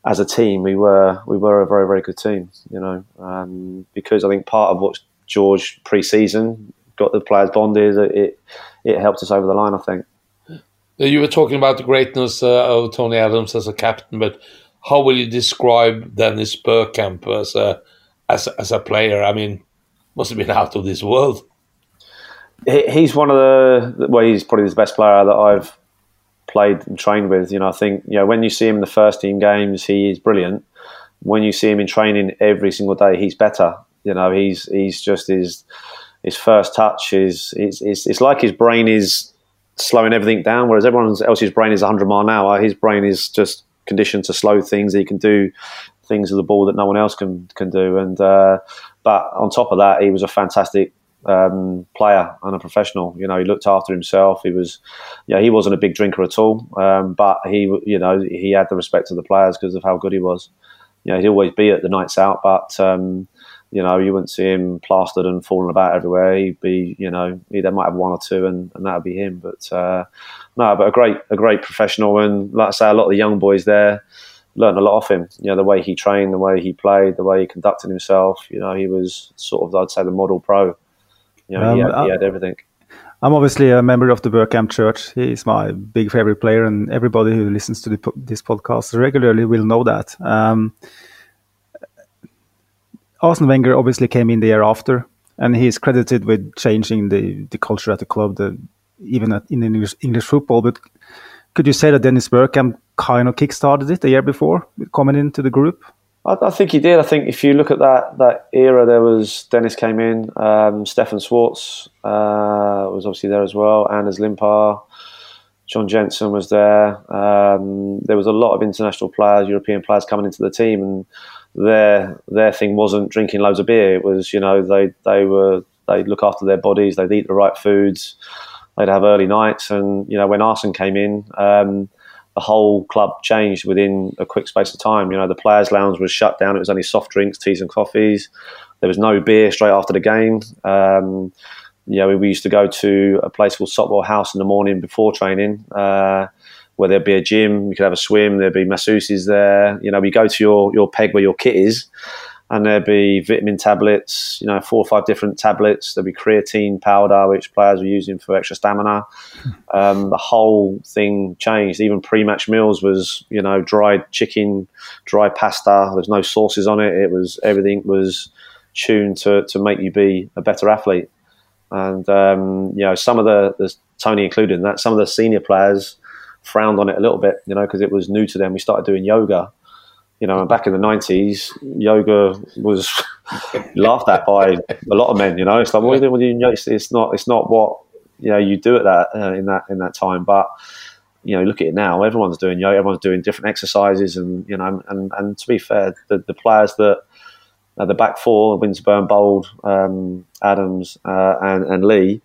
[SPEAKER 4] as a team we were we were a very very good team. You know, um, because I think part of what George pre-season got the players bonded. It it helped us over the line. I think.
[SPEAKER 5] You were talking about the greatness uh, of Tony Adams as a captain, but how will you describe Dennis Bergkamp as a as, as a player? I mean, must have been out of this world
[SPEAKER 4] he's one of the well, he's probably the best player that I've played and trained with. You know, I think you know when you see him in the first team games, he is brilliant. When you see him in training every single day, he's better. You know, he's he's just his his first touch is it's, it's, it's like his brain is slowing everything down, whereas everyone else's brain is 100 mile an hour. His brain is just conditioned to slow things. He can do things with the ball that no one else can can do. And uh, but on top of that, he was a fantastic um, player and a professional. You know, he looked after himself. He was, yeah, he wasn't a big drinker at all, um, but he, you know, he had the respect of the players because of how good he was. You know, he'd always be at the nights out, but um, you know, you wouldn't see him plastered and falling about everywhere. He'd be, you know, he there might have one or two, and, and that would be him. But uh, no, but a great, a great professional, and like I say, a lot of the young boys there learned a lot off him. You know, the way he trained, the way he played, the way he conducted himself. You know, he was sort of, I'd say, the model pro. You know, um, he, had, he had everything.
[SPEAKER 3] I'm obviously a member of the Bergkamp Church. He's my big favorite player, and everybody who listens to the, this podcast regularly will know that. Um, Arsene Wenger obviously came in the year after, and he's credited with changing the, the culture at the club, the, even at, in English, English football. But could you say that Dennis Bergkamp kind of kick-started it the year before, coming into the group?
[SPEAKER 4] I, I, think he did. I think if you look at that that era, there was Dennis came in, um, Stefan Schwarz uh, was obviously there as well, Anders Limpar, John Jensen was there. Um, there was a lot of international players, European players coming into the team, and their their thing wasn't drinking loads of beer. It was you know they they were they look after their bodies, they'd eat the right foods, they'd have early nights, and you know when Arsene came in. Um, the whole club changed within a quick space of time. You know, the players' lounge was shut down. It was only soft drinks, teas, and coffees. There was no beer straight after the game. Um, you know, we used to go to a place called Sopwell House in the morning before training, uh, where there'd be a gym. You could have a swim. There'd be masseuses there. You know, we go to your your peg where your kit is, and there'd be vitamin tablets, you know, four or five different tablets. There'd be creatine powder, which players were using for extra stamina. Um, the whole thing changed. Even pre-match meals was, you know, dried chicken, dry pasta. There's no sauces on it. It was everything was tuned to to make you be a better athlete. And um, you know, some of the, the Tony included in that, some of the senior players frowned on it a little bit, you know, because it was new to them. We started doing yoga you know, back in the nineties, yoga was laughed at by a lot of men. You know, it's like, what are you doing? Are you? It's, it's not. It's not what you know you do at that uh, in that in that time. But you know, look at it now. Everyone's doing yoga. Everyone's doing different exercises, and you know, and and to be fair, the, the players that uh, the back four, Winterburn, Bould, um, Adams, uh, and, and Lee,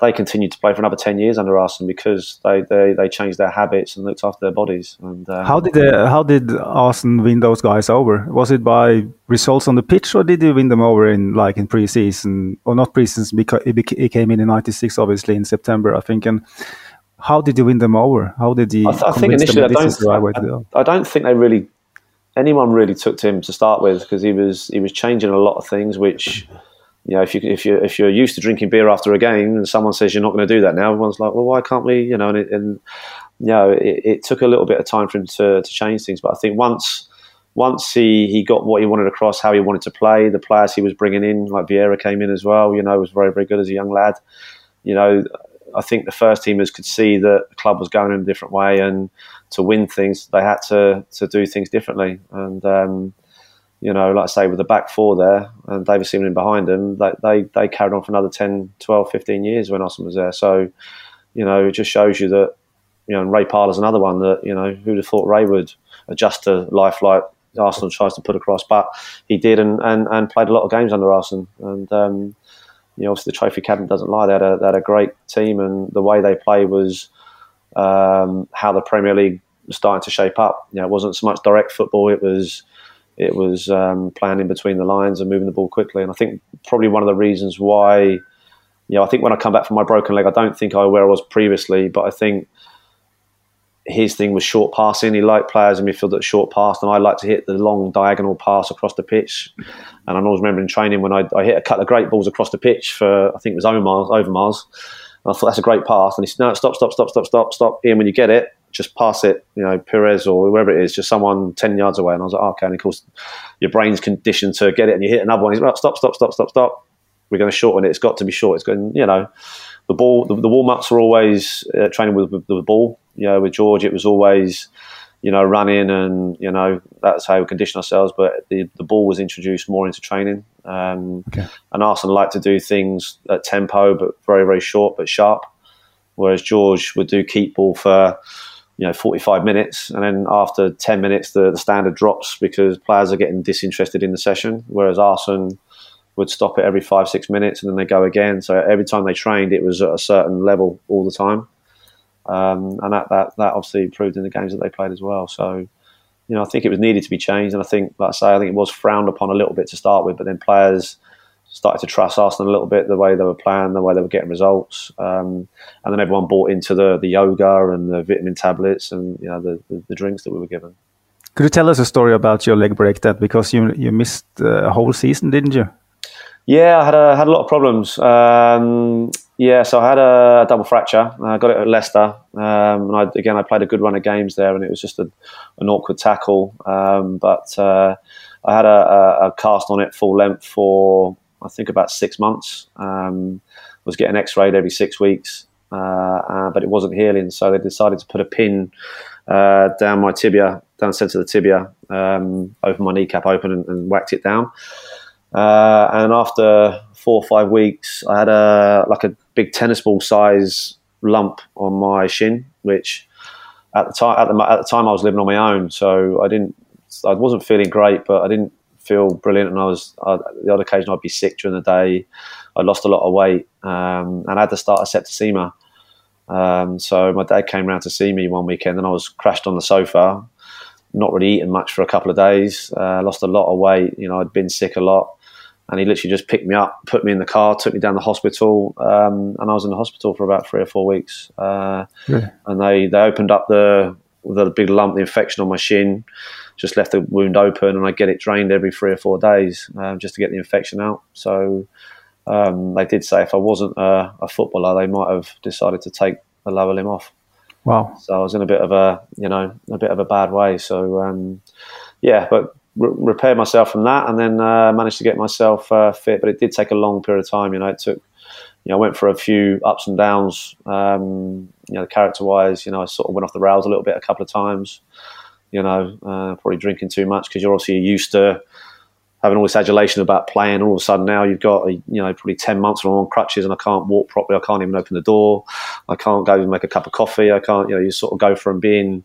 [SPEAKER 4] they continued to play for another 10 years under Arsene because they, they, they changed their habits and looked after their bodies. And um,
[SPEAKER 3] How did uh, how did Arsene win those guys over? Was it by results on the pitch, or did he win them over in like in preseason or not preseason? Because he came in in '96, obviously in September, I think. And how did he win them over? How did he?
[SPEAKER 4] I, th- I think initially, I don't, I, I, don't think they really anyone really took to him to start with because he was he was changing a lot of things. Which you know, if you if you if you're used to drinking beer after a game and someone says you're not going to do that now, everyone's like, well, why can't we? You know, and, it, and you know, it, it, took a little bit of time for him to, to change things. But I think once once he, he got what he wanted across, how he wanted to play, the players he was bringing in, like Vieira came in as well. You know, was very very good as a young lad. You know, I think the first teamers could see that the club was going in a different way and to win things, they had to to do things differently. And um, you know, like I say, with the back four there and David Seaman behind them, they, they, they carried on for another 10, 12, 15 years when Arsene was there. So, you know, it just shows you that, you know, and Ray Parlour's another one that, you know, who'd have thought Ray would adjust to life like Arsene tries to put across, but he did and, and, and played a lot of games under Arsene. And, um, you know, obviously the trophy cabinet doesn't lie. They had a, they had a great team and the way they play was, um, how the Premier League was starting to shape up. You know, it wasn't so much direct football; it was it was um, playing in between the lines and moving the ball quickly. And I think probably one of the reasons why, you know, I think when I come back from my broken leg, I don't think I where I was previously, but I think his thing was short passing. He liked players in midfield that short passed, and I like to hit the long diagonal pass across the pitch. And I always remember in training when I, I hit a couple of great balls across the pitch for I think it was Omar Overmars and I thought that's a great pass. And he said, no, stop, stop, stop, stop, stop, stop. Ian, when you get it, just pass it, you know, Perez or whoever it is, just someone 10 yards away. And I was like, oh, okay. And of course, your brain's conditioned to get it and you hit another one. He's like, stop, stop, stop, stop, stop. We're going to shorten it. It's got to be short. It's going, you know, the ball, the, the warm ups were always uh, training with, with, the ball. You know, with George, it was always, you know, running and, you know, that's how we condition ourselves. But the, the ball was introduced more into training. Um, okay. And Arsene like to do things at tempo, but very, very short, but sharp. Whereas George would do keep ball for, you know, 45 minutes. And then after 10 minutes, the, the standard drops because players are getting disinterested in the session. Whereas Arsene would stop it every five, six minutes and then they go again. So every time they trained, it was at a certain level all the time. Um, and that, that, that obviously improved in the games that they played as well. So, you know, I think it was needed to be changed. And I think, like I say, I think it was frowned upon a little bit to start with, but then players started to trust Arsene a little bit, the way they were playing, the way they were getting results. Um, and then everyone bought into the, the yoga and the vitamin tablets and, you know, the, the, the, drinks that we were given.
[SPEAKER 3] Could you tell us a story about your leg break that because you you missed a whole season, didn't you?
[SPEAKER 4] Yeah, I had a, had a lot of problems. Um, yeah, so I had a double fracture. I got it at Leicester. Um, and I, again, I played a good run of games there, and it was just a, an awkward tackle. Um, but uh, I had a, a, cast on it full length for I think about six months. Um, was getting X-rayed every six weeks, uh, uh, but it wasn't healing. So they decided to put a pin uh, down my tibia, down the centre of the tibia, um, open my kneecap open and, and whacked it down. Uh, and after four or five weeks, I had a like a big tennis ball size lump on my shin, which at the time at the, at the time I was living on my own, so I didn't I wasn't feeling great, but I didn't feel brilliant. And I was uh, the odd occasion I'd be sick during the day. I lost a lot of weight, um, and I had to start a septicemia. Um, so my dad came around to see me one weekend, and I was crashed on the sofa, not really eating much for a couple of days. Uh, lost a lot of weight. You know, I'd been sick a lot, and he literally just picked me up, put me in the car, took me down the hospital, um, and I was in the hospital for about three or four weeks. Uh, yeah. And they they opened up the the big lump, the infection on my shin just left the wound open, and I get it drained every three or four days um, just to get the infection out. So um, they did say if I wasn't a, a, footballer, they might have decided to take the lower limb off.
[SPEAKER 3] Wow!
[SPEAKER 4] So I was in a bit of a you know a bit of a bad way. So um, yeah, but re- myself from that, and then uh, managed to get myself uh, fit. But it did take a long period of time. You know, it took. You know, I went for a few ups and downs. Um, you know, character wise, you know, I sort of went off the rails a little bit a couple of times you know, uh, probably drinking too much because you're obviously used to having all this adulation about playing. All of a sudden now you've got you know probably ten months and I'm on crutches and I can't walk properly. I can't even open the door. I can't go and make a cup of coffee. I can't. You know, you sort of go from being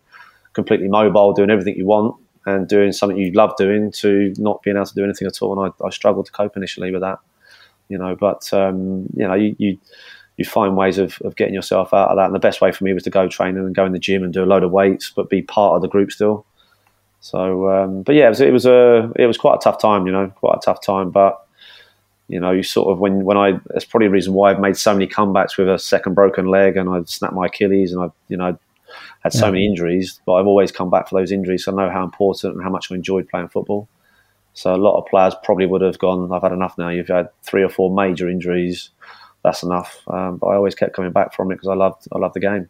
[SPEAKER 4] completely mobile, doing everything you want, and doing something you love doing, to not being able to do anything at all. And I, I struggled to cope initially with that. You know, but um, you know, you, you you find ways of, of getting yourself out of that. And the best way for me was to go training and go in the gym and do a load of weights, but be part of the group still. So, um, but yeah, it was, it was a it was quite a tough time, you know, quite a tough time. But you know, you sort of when when I that's probably a reason why I've made so many comebacks with a second broken leg and I've snapped my Achilles and I've you know had so yeah. many injuries, but I've always come back for those injuries. So I know how important and how much I enjoyed playing football. So a lot of players probably would have gone, I've had enough now. You've had three or four major injuries, that's enough. Um, but I always kept coming back from it because I loved I loved the game.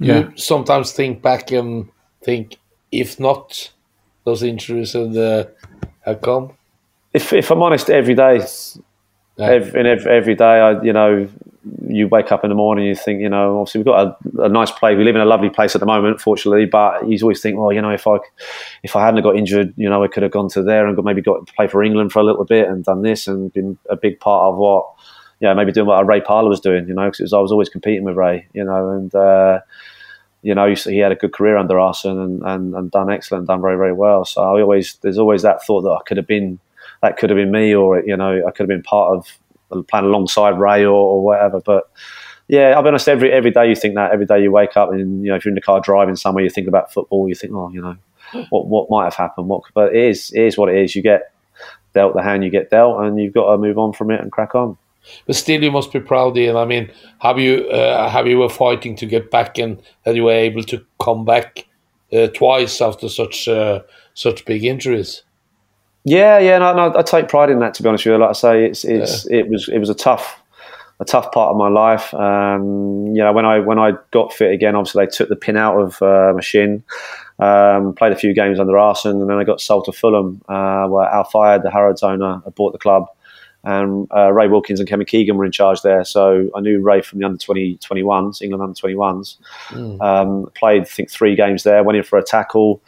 [SPEAKER 5] Yeah. You sometimes think back and think if not those injuries had, uh, had come?
[SPEAKER 4] If, if I'm honest, every day, yeah. every, every, every day, I you know, you wake up in the morning, you think, you know, obviously we've got a, a, nice place. We live in a lovely place at the moment, fortunately. But you always think, well, you know, if I if I hadn't got injured, you know, I could have gone to there and got, maybe got to play for England for a little bit and done this and been a big part of what, yeah, maybe doing what Ray Parlour was doing, you know, because I was always competing with Ray, you know, and. Uh, you know, he had a good career under Arsene and, and, and done excellent, done very, very well. So I always, there's always that thought that I could have been, that could have been me, or you know, I could have been part of playing alongside Ray or, or whatever. But yeah, I'll be honest. Every every day you think that. Every day you wake up and you know, if you're in the car driving somewhere, you think about football. You think, oh, you know, what what might have happened. What, but it is it is what it is. You get dealt the hand you get dealt, and you've got to move on from it and crack on.
[SPEAKER 5] But still, you must be proud, Ian. I mean, have you uh, have you were fighting to get back and that you were able to come back uh, twice after such uh, such big injuries?
[SPEAKER 4] Yeah, yeah, no, no, I take pride in that. To be honest with you, like I say, it's it's yeah. it was it was a tough a tough part of my life. Um, you know, when I when I got fit again, obviously they took the pin out of uh, my shin. Um, played a few games under Arsene, and then I got sold to Fulham, uh, where Al Fayed, the Harrods owner, bought the club and uh, Ray Wilkins and Kevin Keegan were in charge there. So I knew Ray from the under 20, 21s, England under 21s. Mm. Um, played, I think, three games there, went in for a tackle,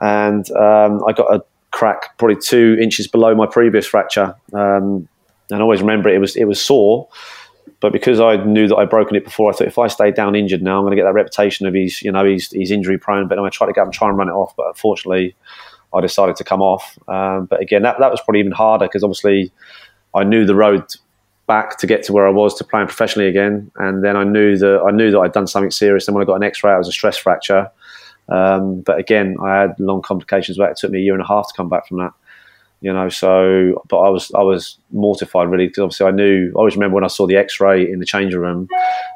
[SPEAKER 4] and um, I got a crack probably two inches below my previous fracture. Um, and I always remember it, it was it was sore, but because I knew that I'd broken it before, I thought if I stay down injured now, I'm going to get that reputation of he's you know he's he's injury prone. But going to try to get and try and run it off. But unfortunately, I decided to come off. Um, but again, that that was probably even harder because obviously I knew the road back to get to where I was to playing professionally again. And then I knew that I knew that I'd done something serious. And when I got an X-ray, it was a stress fracture. Um, but again, I had long complications. But it took me a year and a half to come back from that. You know, so but I was I was mortified really because obviously I knew I always remember when I saw the X-ray in the changing room.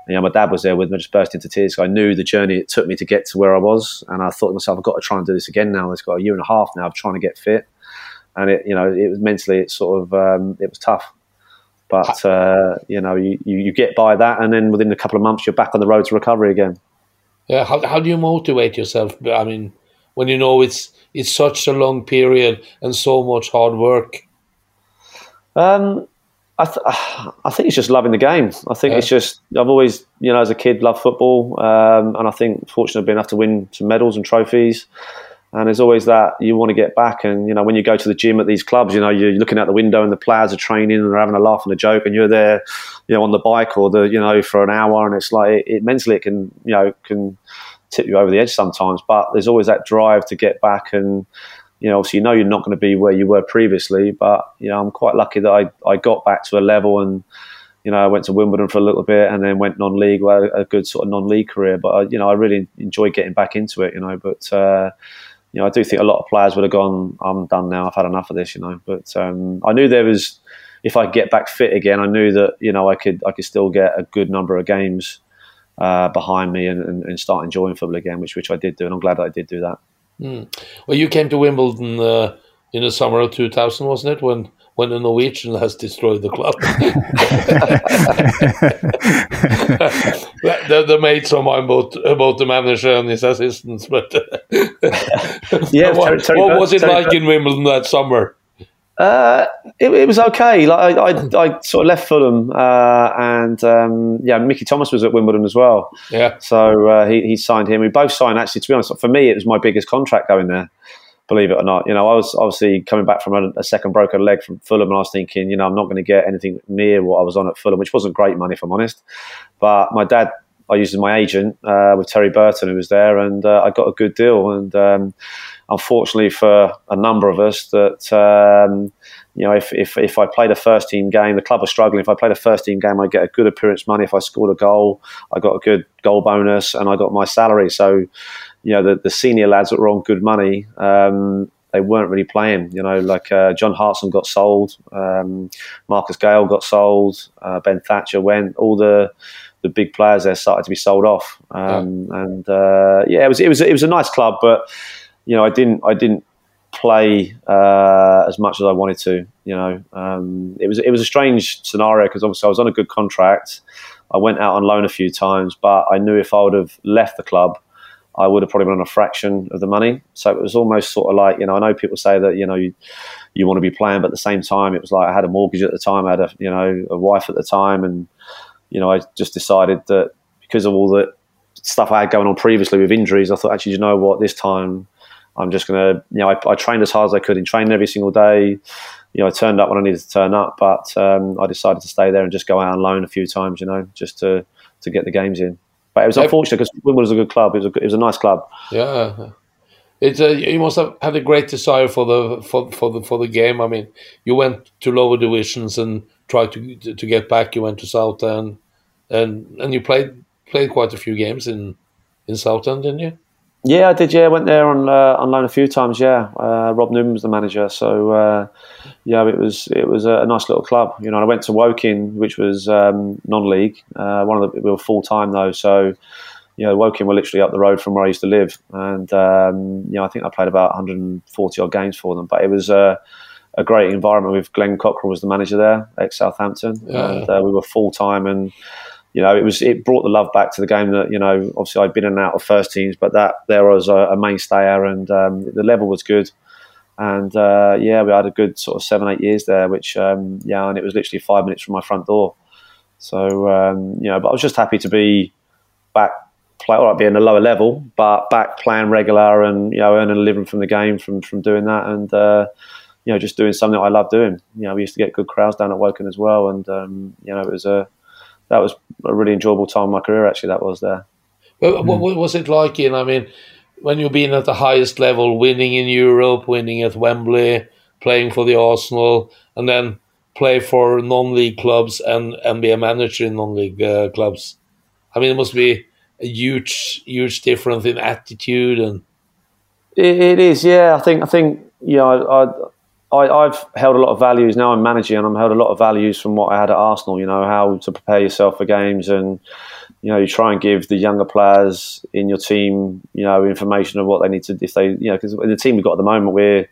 [SPEAKER 4] You know, my dad was there with me, I just burst into tears. So I knew the journey it took me to get to where I was, and I thought to myself, I've got to try and do this again now. It's got a year and a half now of trying to get fit and it you know it was mentally it sort of um, it was tough but uh, you know you, you get by that and then within a couple of months you're back on the road to recovery again
[SPEAKER 5] yeah how, how do you motivate yourself i mean when you know it's it's such a long period and so much hard work
[SPEAKER 4] um, I, th- I think it's just loving the game. I think yeah. it's just I've always, you know, as a kid, loved football, um, and I think fortunate I've been enough to win some medals and trophies. And there's always that you want to get back. And, you know, when you go to the gym at these clubs, you know, you're looking out the window and the players are training and they're having a laugh and a joke and you're there, you know, on the bike or the, you know, for an hour. And it's like, it, it mentally, it can, you know, can tip you over the edge sometimes. But there's always that drive to get back. And, you know, obviously, you know, you're not going to be where you were previously. But, you know, I'm quite lucky that I, I got back to a level and, you know, I went to Wimbledon for a little bit and then went non-league, well, a good sort of non-league career. But, you know, I really enjoyed getting back into it, you know, but, uh, you know, I do think a lot of players would have gone, I'm done now, I've had enough of this, you know. But um, I knew there was, if I get back fit again, I knew that, you know, I could I could still get a good number of games uh, behind me and, and, and, start enjoying football again, which which I did do, and I'm glad I did do that.
[SPEAKER 5] Mm. Well, you came to Wimbledon uh, in the summer of 2000, wasn't it? When when the Norwegian has destroyed the club. they, they, made some about about the manager and his assistants, but yeah, what, what was it like in Wimbledon that summer?
[SPEAKER 4] Uh, it, it, was okay. Like I, I, I, sort of left Fulham, uh, and um, yeah, Mickey Thomas was at Wimbledon as well.
[SPEAKER 5] Yeah.
[SPEAKER 4] So uh, he, he signed him. We both signed. Actually, to be honest, for me, it was my biggest contract going there. Believe it or not. You know, I was obviously coming back from a, a, second broken leg from Fulham, and I was thinking, you know, I'm not going to get anything near what I was on at Fulham, which wasn't great money, if I'm honest. But my dad, I used as my agent uh, with Terry Burton, who was there, and uh, I got a good deal. And um, unfortunately for a number of us, that um, you know, if, if if I played a first team game, the club was struggling. If I played a first team game, I get a good appearance money. If I scored a goal, I got a good goal bonus, and I got my salary. So you know the, the senior lads that were on good money, um, they weren't really playing. You know, like uh, John Hartson got sold, um, Marcus Gayle got sold, uh, Ben Thatcher went. All the the big players there started to be sold off, um, yeah. and uh, yeah, it was it was it was a nice club, but you know, I didn't I didn't play uh, as much as I wanted to. You know, um, it was it was a strange scenario because obviously I was on a good contract. I went out on loan a few times, but I knew if I would have left the club, I would have probably been on a fraction of the money. So it was almost sort of like, you know, I know people say that, you know, you, you want to be playing, but at the same time, it was like I had a mortgage at the time, I had a, you know, a wife at the time. And, you know, I just decided that because of all the stuff I had going on previously with injuries, I thought, actually, you know what, this time I'm just going to, you know, I, I, trained as hard as I could in training every single day. You know, I turned up when I needed to turn up, but um, I decided to stay there and just go out on loan a few times, you know, just to, to get the games in. But it was unfortunate because Wimbledon was a good club. It was a, it was a nice club.
[SPEAKER 5] Yeah, it's a, you must have had a great desire for the for, for the for the game. I mean, you went to lower divisions and tried to to get back. You went to Southend, and and you played played quite a few games in in Southend, didn't you?
[SPEAKER 4] Yeah, I did. Yeah, I went there on uh, on loan a few times. Yeah, uh, Rob Newman was the manager, so uh, yeah, it was it was a nice little club. You know, I went to Woking, which was um, non-league. Uh, one of the we were full time though, so you know, Woking were literally up the road from where I used to live, and um, you know, I think I played about 140 odd games for them. But it was a, a great environment. With Glenn Cockerill was the manager there, ex Southampton, yeah. and uh, we were full time and you know, it was it brought the love back to the game that you know obviously I'd been in and out of first teams, but that there was a, a mainstayer and um, the level was good, and uh, yeah, we had a good sort of seven eight years there, which um, yeah, and it was literally five minutes from my front door, so um, you know, but I was just happy to be back. Play, all right, being a lower level, but back playing regular and you know earning a living from the game from from doing that, and uh, you know just doing something I love doing. You know, we used to get good crowds down at Woking as well, and um, you know it was a that was a really enjoyable time in my career. Actually, that was there.
[SPEAKER 5] Well, what, what was it like? In I mean, when you've been at the highest level, winning in Europe, winning at Wembley, playing for the Arsenal, and then play for non-league clubs and, and be a manager in non-league uh, clubs. I mean, it must be a huge, huge difference in attitude and.
[SPEAKER 4] it, it is, yeah. I think, I think, you know, I, I, have held a lot of values now. I'm managing, and I'm held a lot of values from what I had at Arsenal. You know how to prepare yourself for games, and you know you try and give the younger players in your team, you know, information of what they need to if they, you know, because in the team we've got at the moment, we're,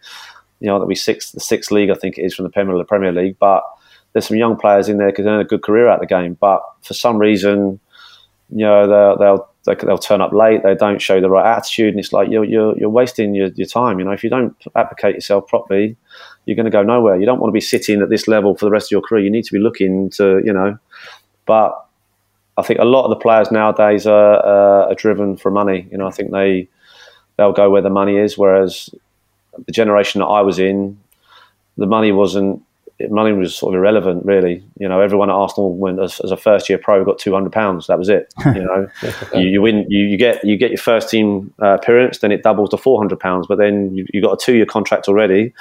[SPEAKER 4] you know, that we sixth, the sixth league I think it is from the Premier, the Premier League, but there's some young players in there because they're a good career out of the game, but for some reason, you know, they'll, they'll they, will turn up late. They don't show the right attitude, and it's like you're you're, you're wasting your, your time. You know, if you don't applicate yourself properly, you're going to go nowhere. You don't want to be sitting at this level for the rest of your career. You need to be looking to, you know. But I think a lot of the players nowadays are, uh, are driven for money. You know, I think they they'll go where the money is. Whereas the generation that I was in, the money wasn't money was sort of irrelevant, really. You know, everyone at Arsenal went as, as a first year pro got two hundred pounds. That was it. You know, you, you, win, you, you, get you get your first team uh, appearance, then it doubles to four hundred pounds. But then you, you got a two year contract already.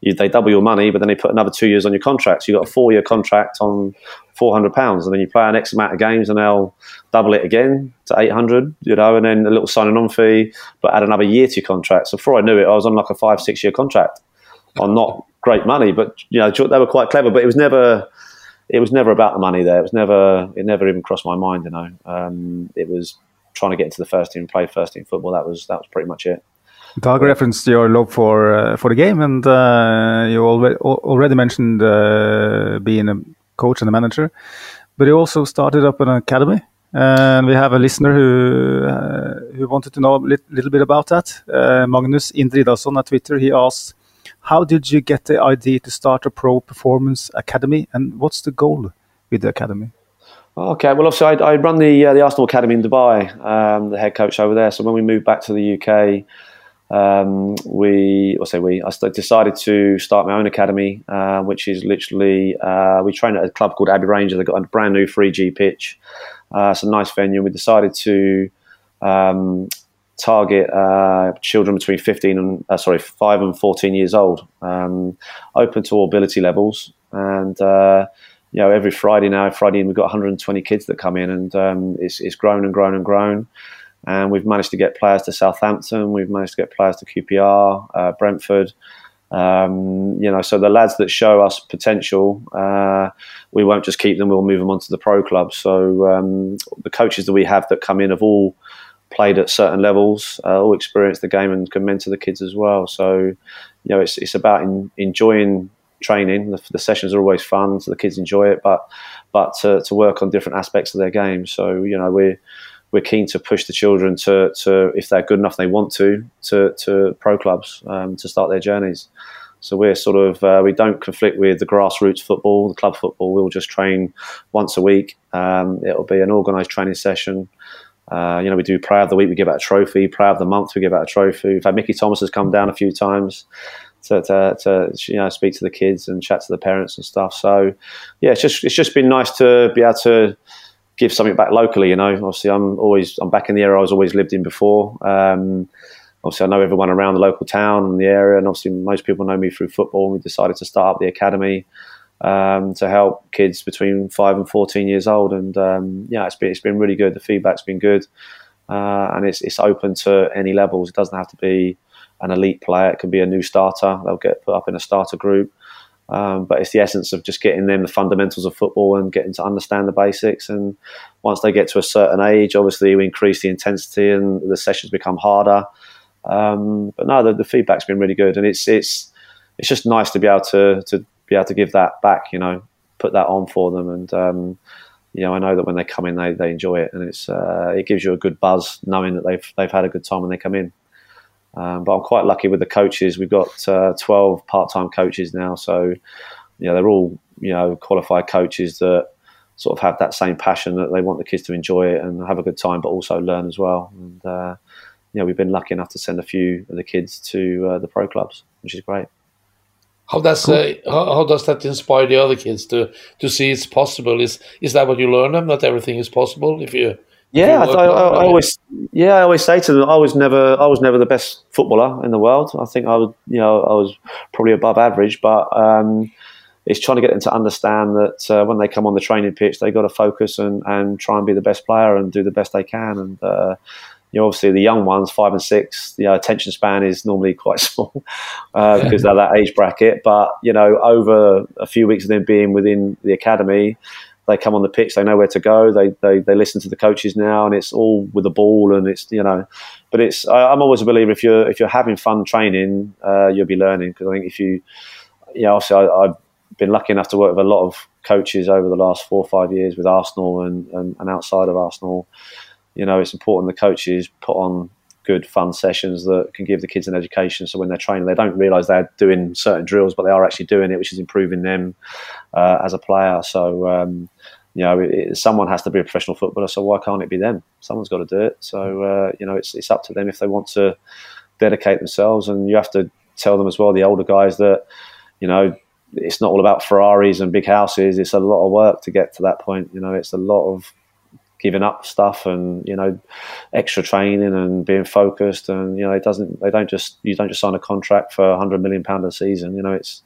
[SPEAKER 4] You, they double your money, but then they put another two years on your contract. So you got a four year contract on four hundred pounds, and then you play an X amount of games, and they'll double it again to eight hundred. You know, and then a little signing on fee, but add another year to your contract. So before I knew it, I was on like a five six year contract on not great money, but you know they were quite clever. But it was never it was never about the money there. It was never it never even crossed my mind. You know, um, it was trying to get into the first team, and play first team football. That was that was pretty much it.
[SPEAKER 3] Dag referenced your love for uh, for the game, and uh, you already already mentioned uh, being a coach and a manager, but you also started up an academy. And we have a listener who uh, who wanted to know a little bit about that. Uh, Magnus Indridason on Twitter, he asked, how did you get the idea to start a pro performance academy, and what's the goal with the academy?
[SPEAKER 4] Okay, well, obviously, I, I run the uh, the Arsenal Academy in Dubai, um, the head coach over there. So when we moved back to the UK, um, we, I say we, I decided to start my own academy, uh, which is literally uh, we train at a club called Abbey Ranger. They've got a brand new 3G pitch. Uh, it's a nice venue. We decided to um, target uh, children between 15 and uh, sorry, five and 14 years old, um, open to all ability levels, and uh, you know every Friday now, Friday we've got 120 kids that come in, and um, it's, it's grown and grown and grown and we've managed to get players to Southampton. We've managed to get players to QPR, uh, Brentford. Um, you know, so the lads that show us potential, uh, we won't just keep them. We'll move them onto the pro club. So um, the coaches that we have that come in have all played at certain levels, uh, all experienced the game and can mentor the kids as well. So you know, it's it's about in, enjoying training. The, the, sessions are always fun, so the kids enjoy it. But but to, to work on different aspects of their game. So you know, we're we're keen to push the children to, to if they're good enough, they want to, to, to pro clubs um, to start their journeys. So we're sort of uh, we don't conflict with the grassroots football, the club football. We'll just train once a week. Um, it'll be an organised training session. Uh, you know, we do Player of the Week, we give out a trophy. Player of the Month, we give out a trophy. We've had Mickey Thomas has come down a few times to, to, to, you know speak to the kids and chat to the parents and stuff. So yeah, it's just it's just been nice to be able to give something back locally. You know, obviously, I'm always I'm back in the area I was always lived in before. Um, obviously, I know everyone around the local town and the area, and obviously, most people know me through football. We decided to start up the academy um, to help kids between five and fourteen years old. And um, yeah, it's been it's been really good. The feedback's been good, uh, and it's it's open to any levels. It doesn't have to be an elite player. It can be a new starter. They'll get put up in a starter group. Um, but it's the essence of just getting them the fundamentals of football and getting to understand the basics. And once they get to a certain age, obviously we increase the intensity and the sessions become harder. Um, but no, the, the, feedback's been really good, and it's it's it's just nice to be able to to be able to give that back. You know, put that on for them, and um, you know, I know that when they come in, they, they enjoy it, and it's uh, it gives you a good buzz knowing that they've they've had a good time when they come in. Um, but I'm quite lucky with the coaches. We've got uh, 12 part-time coaches now, so you know they're all you know qualified coaches that sort of have that same passion that they want the kids to enjoy it and have a good time, but also learn as well. And uh, you know we've been lucky enough to send a few of the kids to uh, the pro clubs, which is great.
[SPEAKER 5] How does cool. uh, how, how, does that inspire the other kids to to see it's possible? Is is that what you learn them that everything is possible if you
[SPEAKER 4] yeah, I, I, I, always, yeah, I always say to them, I was never, I was never the best footballer in the world. I think I was, you know, I was probably above average, but um, it's trying to get them to understand that uh, when they come on the training pitch, they got to focus and, and try and be the best player and do the best they can. And uh, you know, obviously the young ones, five and six, the attention span is normally quite small uh, because they're that age bracket. But you know, over a few weeks of them being within the academy they come on the pitch, they know where to go, they, they, they listen to the coaches now, and it's all with the ball, and it's you know, but it's I, am always a believer if you're if you're having fun training, uh, you'll be learning because I think if you, you know, obviously I, have been lucky enough to work with a lot of coaches over the last four or five years with Arsenal and, and, and outside of Arsenal. You know, it's important the coaches put on good fun sessions that can give the kids an education. So when they're training, they don't realise they're doing certain drills, but they are actually doing it, which is improving them uh, as a player. So um, you know, it, it, someone has to be a professional footballer. So why can't it be them? Someone's got to do it. So uh, you know, it's it's up to them if they want to dedicate themselves, and you have to tell them as well, the older guys, that you know it's not all about Ferraris and big houses. It's a lot of work to get to that point. You know, it's a lot of giving up stuff and you know extra training and being focused and you know it doesn't they don't just you don't just sign a contract for 100 million pound a season you know it's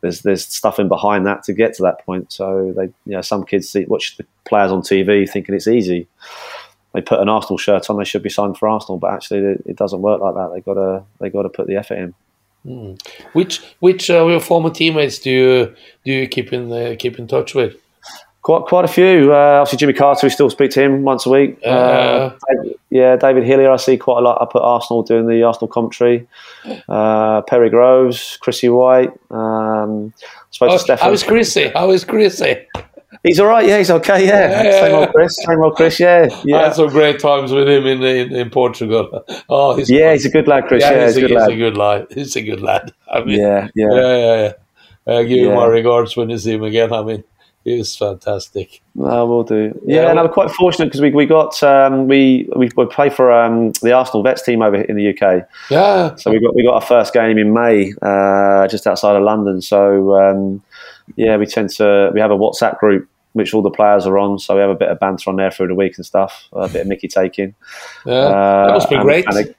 [SPEAKER 4] there's there's stuff in behind that to get to that point. So they you know some kids see, watch the players on TV thinking it's easy. They put an Arsenal shirt on they should be signed for Arsenal but actually it, it doesn't work like that. They got to they got to put the effort in.
[SPEAKER 5] Mm. which which uh, your former teammates do you do you keep in uh, keep in touch with
[SPEAKER 4] Quite, quite a few. Uh, obviously, Jimmy Carter, we still speak to him once a week. Uh, David, yeah, David Hillier, I see quite a lot up at Arsenal doing the Arsenal commentary. Uh, Perry Groves, Chrissy White. Um,
[SPEAKER 5] spoke oh, to Stefan. How is Chrissy? How is Chrissy?
[SPEAKER 4] He's all right. Yeah, he's okay. Yeah, yeah same old Chris. Same old Chris. Yeah, yeah.
[SPEAKER 5] I had some great times with him in in, in Portugal.
[SPEAKER 4] Oh, he's yeah, he's a good lad, Chris. Yeah, yeah
[SPEAKER 5] he's,
[SPEAKER 4] he's, a,
[SPEAKER 5] good
[SPEAKER 4] he's
[SPEAKER 5] lad. a good lad. He's a good lad. I mean,
[SPEAKER 4] yeah, yeah,
[SPEAKER 5] yeah, yeah. yeah. Uh, give yeah. him my regards when you see him again. I mean, He's fantastic.
[SPEAKER 4] No, we'll do. Yeah, yeah and I'm quite fortunate because we we got um, we we play for um, the Arsenal vets team over in the UK.
[SPEAKER 5] Yeah.
[SPEAKER 4] So we got we got our first game in May, uh, just outside of London. So um, yeah, we tend to we have a WhatsApp group which all the players are on. So we have a bit of banter on there through the week and stuff, a bit of Mickey taking.
[SPEAKER 5] Yeah, uh, that must be great.
[SPEAKER 4] And,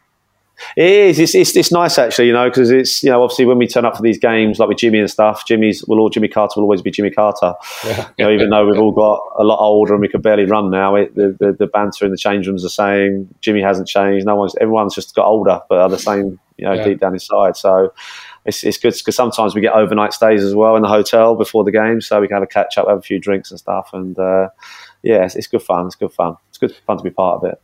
[SPEAKER 4] it is. It's, it's, it's nice actually, you know, because it's you know obviously when we turn up for these games like with Jimmy and stuff, Jimmy's will all Jimmy Carter will always be Jimmy Carter. Yeah. You know, even though we've all got a lot older and we can barely run now, it, the, the, the banter in the change rooms are saying Jimmy hasn't changed. No one's everyone's just got older, but are the same you know yeah. deep down inside. So it's, it's good because sometimes we get overnight stays as well in the hotel before the game, so we can have a catch up, have a few drinks and stuff, and uh, yeah, it's, it's, good fun. It's good fun. It's good fun to be part of it.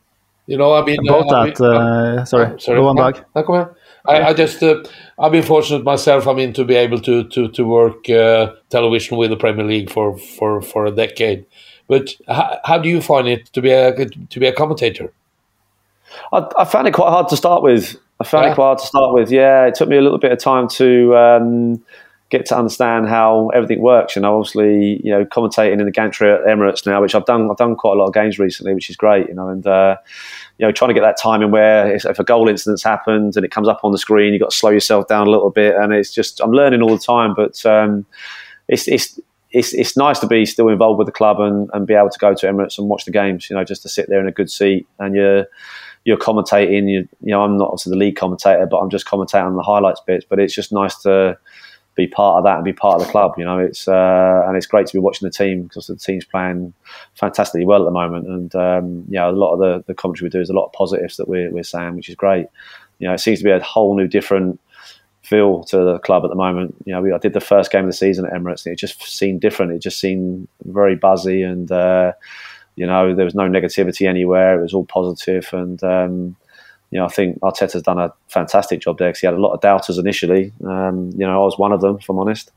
[SPEAKER 5] You know, I've been
[SPEAKER 3] about uh, that. Uh, sorry, oh, sorry, go on, Dag.
[SPEAKER 5] No, come on. I, I just uh, I've been fortunate myself. I mean, to be able to to to work uh, television with the Premier League for for for a decade. But how, how do you find it to be a to be a commentator?
[SPEAKER 4] I, I found it quite hard to start with. I found yeah. it quite hard to start with. Yeah, it took me a little bit of time to um, get to understand how everything works. You know, obviously, you know, commentating in the gantry at Emirates now, which I've done. I've done quite a lot of games recently, which is great. You know, and uh, you know, trying to get that timing where if a goal incident's happened and it comes up on the screen, you've got to slow yourself down a little bit. And it's just I'm learning all the time, but um, it's it's. It's, it's nice to be still involved with the club and, and be able to go to Emirates and watch the games. You know, just to sit there in a good seat and you're you're commentating. You, you know, I'm not obviously the lead commentator, but I'm just commentating on the highlights bits. But it's just nice to be part of that and be part of the club. You know, it's uh, and it's great to be watching the team because the team's playing fantastically well at the moment. And um, a lot of the, the commentary we do is a lot of positives that we're, we're saying, which is great. You know, it seems to be a whole new different feel to the club at the moment. You know, we, I did the first game of the season at Emirates, and it just seemed different. It just seemed very buzzy and. Uh, you know, there was no negativity anywhere. It was all positive, and um, you know, I think Arteta's done a fantastic job there because he had a lot of doubters initially. Um, you know, I was one of them, if I'm honest,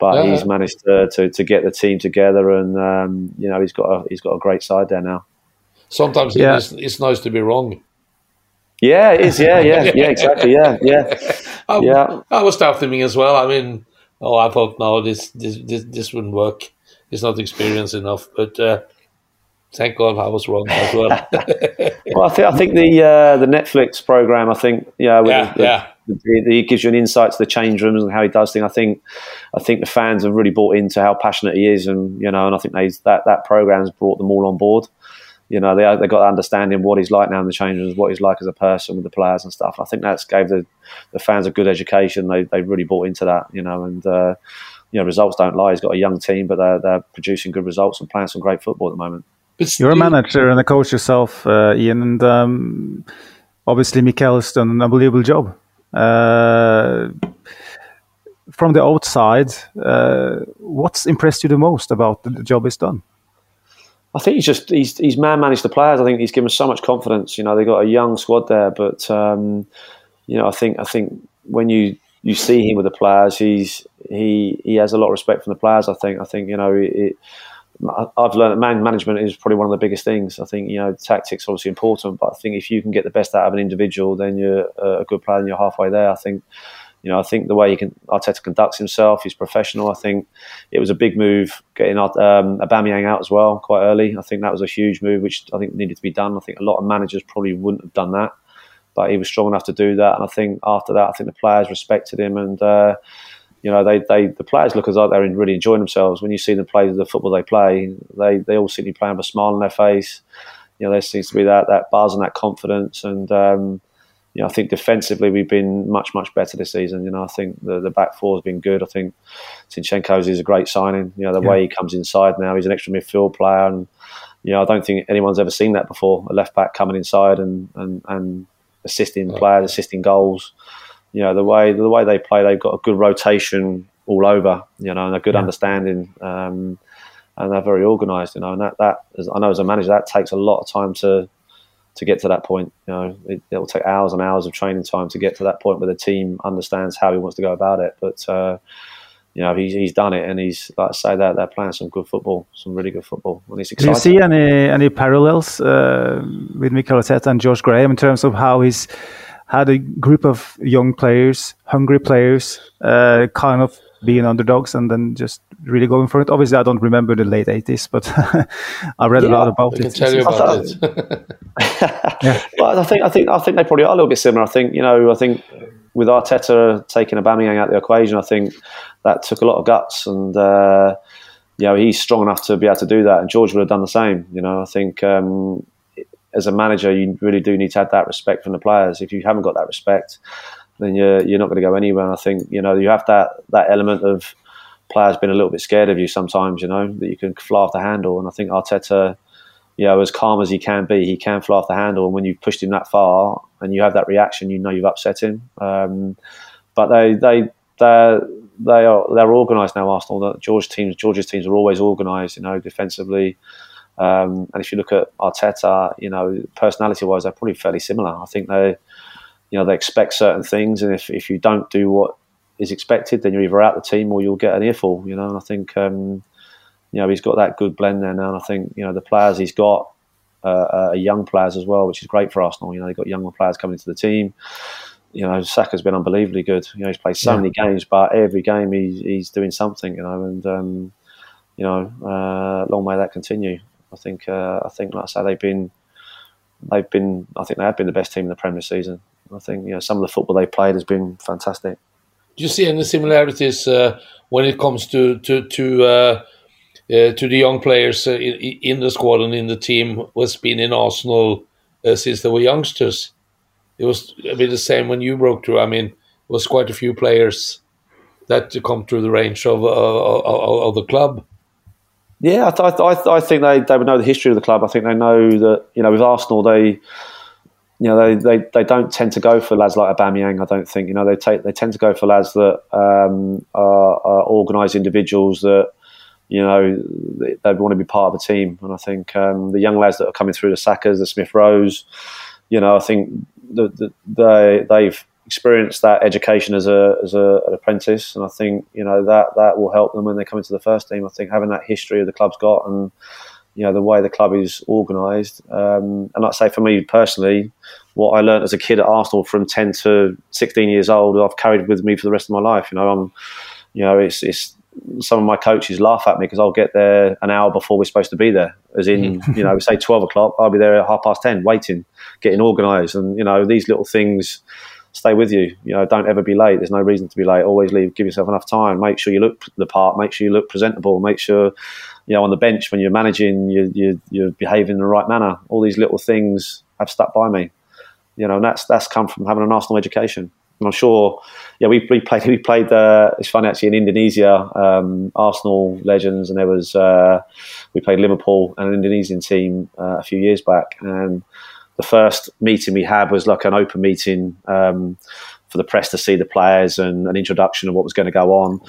[SPEAKER 4] but yeah. he's managed to, to, to get the team together, and um, you know, he's got a he's got a great side there now.
[SPEAKER 5] Sometimes yeah. it's, it's nice to be wrong.
[SPEAKER 4] Yeah, it is. Yeah, yeah, yeah, exactly. Yeah, yeah,
[SPEAKER 5] I,
[SPEAKER 4] yeah.
[SPEAKER 5] I was doubting me as well. I mean, oh, I thought no, this this this, this wouldn't work. It's not experienced enough, but. Uh, thank God I was wrong as well.
[SPEAKER 4] well, I think I think the uh, the Netflix program. I think yeah,
[SPEAKER 5] yeah,
[SPEAKER 4] the,
[SPEAKER 5] yeah.
[SPEAKER 4] He gives you an insight to the change rooms and how he does things. I think, I think the fans have really bought into how passionate he is, and you know, and I think they, that that program has brought them all on board. You know, they they got understanding what he's like now in the change rooms, what he's like as a person with the players and stuff. I think that's gave the the fans a good education. They they really bought into that. You know, and. Uh, you know, results don't lie. He's got a young team, but they're, they're producing good results and playing some great football at the moment.
[SPEAKER 3] You're a manager and a coach yourself, uh, Ian, and um, obviously Mikel has done an unbelievable job. Uh, from the outside, uh, what's impressed you the most about the job he's done?
[SPEAKER 4] I think he's just he's he's man managed the players. I think he's given so much confidence. You know, they got a young squad there, but um, you know, I think I think when you you see him with the players, he's he he has a lot of respect from the players. I think I think you know it, I've learned that man management is probably one of the biggest things. I think you know tactics obviously important, but I think if you can get the best out of an individual, then you're a good player and you're halfway there. I think you know I think the way he can Arteta conducts himself, he's professional. I think it was a big move getting um, Aubameyang out as well quite early. I think that was a huge move, which I think needed to be done. I think a lot of managers probably wouldn't have done that, but he was strong enough to do that. And I think after that, I think the players respected him and. Uh, you know, they, they the players look as though they're really enjoying themselves. When you see them play the football they play, they, they all seem to be playing with a smile on their face. You know, there seems to be that, that buzz and that confidence. And, um, you know, I think defensively we've been much, much better this season. You know, I think the, the back four has been good. I think Zinchenko's is a great signing. You know, the yeah. way he comes inside now, he's an extra midfield player. And, you know, I don't think anyone's ever seen that before. A left back coming inside and, and, and assisting players, assisting goals you know the way the way they play, they've got a good rotation all over, you know, and a good yeah. understanding, um, and they're very organised, you know. And that that is, I know as a manager, that takes a lot of time to to get to that point. You know, it, will take hours and hours of training time to get to that point where the team understands how he wants to go about it. But uh, you know, he's, he's done it, and he's like I say that they're playing some good football, some really good football, and
[SPEAKER 3] it's exciting. Do you see any any parallels uh, with Mikel Arteta and George Graham in terms of how he's had a group of young players, hungry players, uh, kind of being underdogs and then just really going for it. Obviously, I don't remember the late 80s, but I read
[SPEAKER 4] Yeah,
[SPEAKER 3] a lot about
[SPEAKER 5] I can
[SPEAKER 3] it.
[SPEAKER 5] tell you about
[SPEAKER 4] thought-
[SPEAKER 5] it.
[SPEAKER 4] Well, I think I think I think they probably are a little bit similar. I think you know I think with Arteta taking Aubameyang out of the equation, I think that took a lot of guts, and uh, you know he's strong enough to be able to do that. And George would have done the same. You know, I think um, as a manager, you really do need to have that respect from the players. If you haven't got that respect, then you're you're not going to go anywhere. And I think you know you have that that element of players being a little bit scared of you sometimes. You know that you can fly off the handle, and I think Arteta you know, as calm as he can be, he can fly off the handle. And when you've pushed him that far and you have that reaction, you know you've upset him. Um, but they they they they are they're organised now. Arsenal, George teams, George's teams are always organised. You know, defensively. Um, and if you look at Arteta, you know, personality-wise, they're probably fairly similar. I think they, you know, they expect certain things, and if, if you don't do what is expected, then you're either out of the team or you'll get an earful. You know, and I think um, you know he's got that good blend there now. And I think you know the players he's got uh, are young players as well, which is great for Arsenal. You know they've got younger players coming into the team. You know Saka's been unbelievably good. You know he's played so
[SPEAKER 3] Yeah.
[SPEAKER 4] many games, but every game he's he's doing something. You know, and um, you know uh, long may that continue. I think uh, I think like I say they've been they've been I think they have been the best team in the Premier season. I think you know some of the football they played has been fantastic.
[SPEAKER 5] Do you see any similarities uh, when it comes to to to uh, uh, to the young players uh, in, in the squad and in the team who's been in Arsenal uh, since they were youngsters? It was a bit the same when you broke through. I mean, it was quite a few players that come through the range of of, of the club.
[SPEAKER 4] Yeah, I, th- I, th- I think they, they would know the history of the club. I think they know that you know with Arsenal they, you know they, they, they don't tend to go for lads like Aubameyang. I don't think you know they take they tend to go for lads that um, are, are organised individuals that you know they, they want to be part of a team. And I think um, the young lads that are coming through the Sakas, the Smith Rowes, you know I think the, the, they they've experienced that education as a as a, an apprentice, and I think you know that that will help them when they come into the first team. I think having that history of the club's got, and you know the way the club is organised, um, and I'd say for me personally, what I learned as a kid at Arsenal from ten to sixteen years old, I've carried with me for the rest of my life. You know, I'm, you know, it's it's some of my coaches laugh at me because I'll get there an hour before we're supposed to be there. As in, you know, say twelve o'clock, I'll be there at half past ten, waiting, getting organised, and you know these little things stay with you. You know, don't ever be late. There's no reason to be late. Always leave. Give yourself enough time. Make sure you look the part. Make sure you look presentable. Make sure, you know, on the bench when you're managing, you, you you're behaving in the right manner. All these little things have stuck by me. You know, and that's that's come from having an Arsenal education. And I'm sure, yeah, we, we played we played. Uh, it's funny actually in Indonesia, um, Arsenal legends, and there was uh, we played Liverpool and an Indonesian team uh, a few years back, and the first meeting we had was like an open meeting um, for the press to see the players and an introduction of what was going to go on.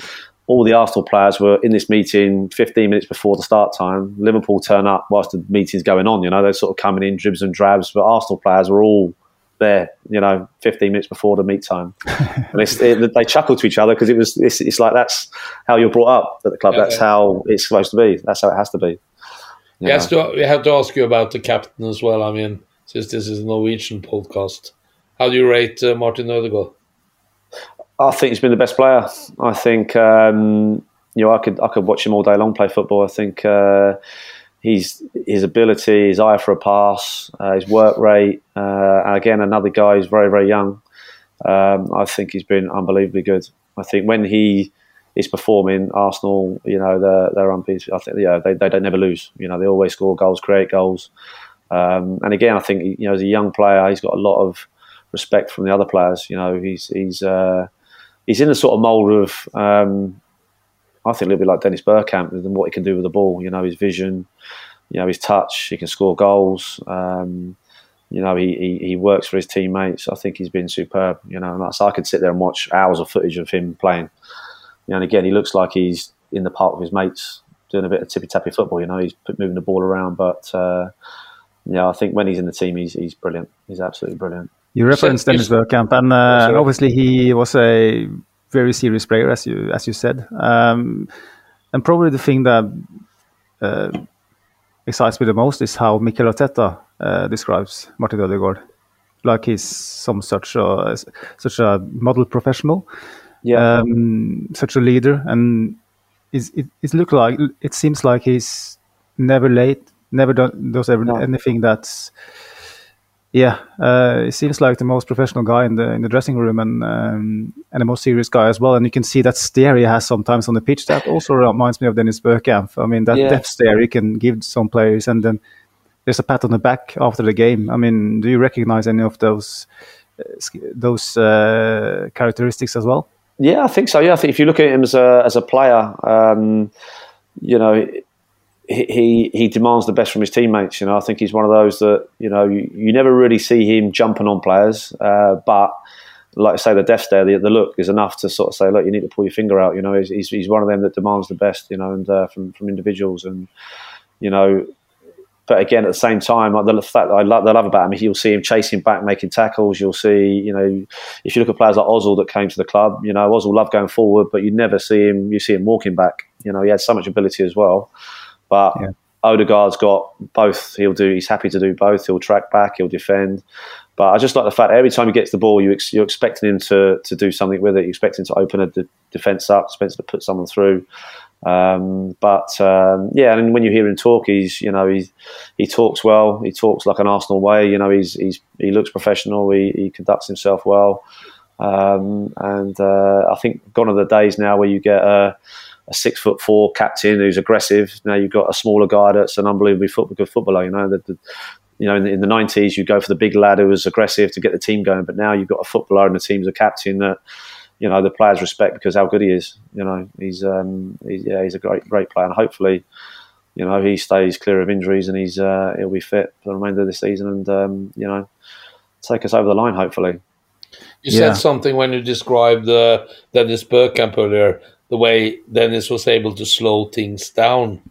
[SPEAKER 4] All the Arsenal players were in this meeting 15 minutes before the start time. Liverpool turn up whilst the meeting's going on. You know, they're sort of coming in dribs and drabs, but Arsenal players were all there. You know, 15 minutes before the meet time, and it's, it, they chuckle to each other because it was. It's, it's like that's how you're brought up at the club.
[SPEAKER 5] Yeah,
[SPEAKER 4] that's
[SPEAKER 5] yeah.
[SPEAKER 4] how it's supposed to be. That's how it has to be. You
[SPEAKER 5] Yes,
[SPEAKER 4] know.
[SPEAKER 5] to, we have to ask you about the captain as well. I mean, since this is a Norwegian podcast, how do you rate uh, Martin Ødegaard?
[SPEAKER 4] I think he's been the best player. I think um, you know I could I could watch him all day long play football. I think uh, he's his ability, his eye for a pass, uh, his work rate, uh, again another guy who's very very young. Um, I think he's been unbelievably good. I think when he is performing, Arsenal, you know, they're they're unbeatable. I think yeah, they they don't never lose. You know, they always score goals, create goals. Um, and again, I think you know, as a young player, he's got a lot of respect from the other players. You know, he's he's uh, he's in the sort of mould of um, I think a little bit like Dennis Bergkamp and what he can do with the ball. You know, his vision, you know, his touch. He can score goals. Um, you know, he, he, he works for his teammates. I think he's been superb. You know, that's, I could sit there and watch hours of footage of him playing. You know, and again, he looks like he's in the park with his mates doing a bit of tippy tappy football. You know, he's moving the ball around, but. Uh, yeah, I think when he's in the team, he's he's brilliant. He's absolutely brilliant.
[SPEAKER 3] You referenced
[SPEAKER 5] So-
[SPEAKER 3] Dennis Bergkamp, and, uh, obviously he was a very serious player, as you as you said. Um, and probably the thing that uh, excites me the most is how Mikel Arteta uh, describes Martin Ødegaard, like he's some such a such a model professional.
[SPEAKER 4] Yeah.
[SPEAKER 3] um, such a leader, and is it, it look like it seems like he's never late, never done does ever
[SPEAKER 4] No.
[SPEAKER 3] anything that's yeah. Uh, it seems like the most professional guy in the in the dressing room, and um, and the most serious guy as well. And you can see that stare he has sometimes on the pitch. That also reminds me of Dennis Bergkamp. I mean, that
[SPEAKER 4] Yeah.
[SPEAKER 3] death stare he can give some players, and then there's a pat on the back after the game. I mean, do you recognize any of those uh, those uh, characteristics as well?
[SPEAKER 4] Yeah, I think so. Yeah, I think if you look at him as a as a player, um, you know, he he demands the best from his teammates. You know, I think he's one of those that you know you, you never really see him jumping on players, uh, but like I say, the death stare, the, the look is enough to sort of say, look, you need to pull your finger out. You know, he's he's, one of them that demands the best. You know, and uh, from from individuals, and you know. But again, at the same time, the fact that I love, I love about him, you'll see him chasing back, making tackles. You'll see, you know, if you look at players like Ozil that came to the club, you know, Ozil loved going forward, but you never see him. You see him walking back. You know, he had so much ability as well. But
[SPEAKER 3] Yeah.
[SPEAKER 4] Odegaard's got both. He'll do. He's happy to do both. He'll track back. He'll defend. But I just like the fact that every time he gets the ball, you ex- you're expecting him to to do something with it. You're expecting him to open a de- defense up, expecting to put someone through. Um, but um, yeah, and when you hear him talk, he's you know he he talks well. He talks like an Arsenal way. You know, he's he's he looks professional. He, he conducts himself well. Um, and uh, I think gone are the days now where you get a, a six foot four captain who's aggressive. Now you've got a smaller guy that's an unbelievably football, good footballer. You know, the, the, you know in the, in the 90s you go for the big lad who was aggressive to get the team going, but now you've got a footballer and the team's a captain that you know the players respect because how good he is. You know, he's um, he's, yeah, he's a great great player, and hopefully. You know he stays clear of injuries and he's uh, he'll be fit for the remainder of the season and um, you know take us over the line hopefully.
[SPEAKER 5] You
[SPEAKER 3] Yeah.
[SPEAKER 5] said something when you described uh, Dennis Bergkamp earlier, the way Dennis was able to slow things down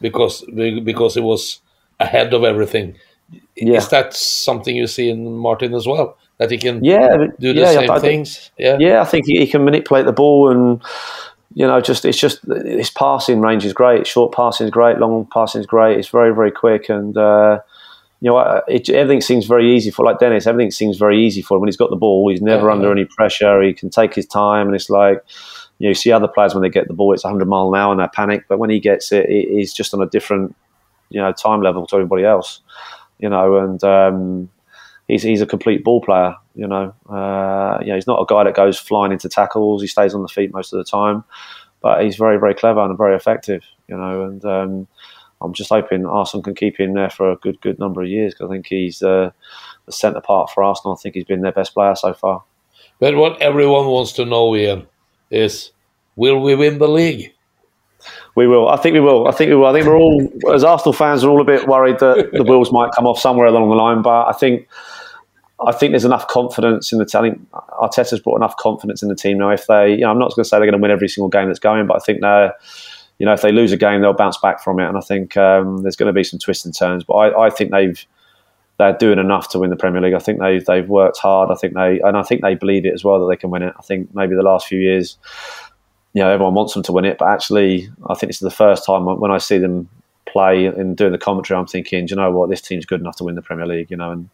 [SPEAKER 5] because because it was ahead of everything.
[SPEAKER 4] Yeah.
[SPEAKER 5] Is that something you see in Martin as well? That he can
[SPEAKER 4] Yeah,
[SPEAKER 5] do the
[SPEAKER 4] yeah,
[SPEAKER 5] same
[SPEAKER 4] I think-
[SPEAKER 5] things? Yeah.
[SPEAKER 4] Yeah, I think he, he can manipulate the ball, and you know, just it's just his passing range is great. Short passing is great. Long passing is great. It's very very quick, and uh, you know, it, everything seems very easy for like Dennis. Everything seems very easy for him when he's got the ball. He's never
[SPEAKER 5] Yeah.
[SPEAKER 4] under any pressure. He can take his time, and it's like. You, know, you see other players when they get the ball, it's 100 mile an hour and they panic. But when he gets it, he- he's just on a different, you know, time level to everybody else. You know, and um, he's he's a complete ball player. You know, uh, you know, he's not a guy that goes flying into tackles. He stays on the feet most of the time, but he's very very clever and very effective. You know, and um, I'm just hoping Arsenal can keep him there for a good good number of years because I think he's uh, the centre part for Arsenal. I think he's been their best player so far.
[SPEAKER 5] But what everyone wants to know, Ian, is will we win the league?
[SPEAKER 4] We will. I think we will. I think we will. I think we're all, as Arsenal fans, are all a bit worried that the wheels might come off somewhere along the line. But I think, I think there's enough confidence in the. I Arteta's brought enough confidence in the team now. If they, you know, I'm not going to say they're going to win every single game that's going, but I think they're, you know, if they lose a game, they'll bounce back from it. And I think um, there's going to be some twists and turns. But I, I think they've, they're doing enough to win the Premier League. I think they they've worked hard. I think they and I think they believe it as well that they can win it. I think maybe the last few years you know, everyone wants them to win it, but actually, I think this is the first time when I see them play and doing the commentary, I'm thinking, do you know what, this team's good enough to win the Premier League, you know, and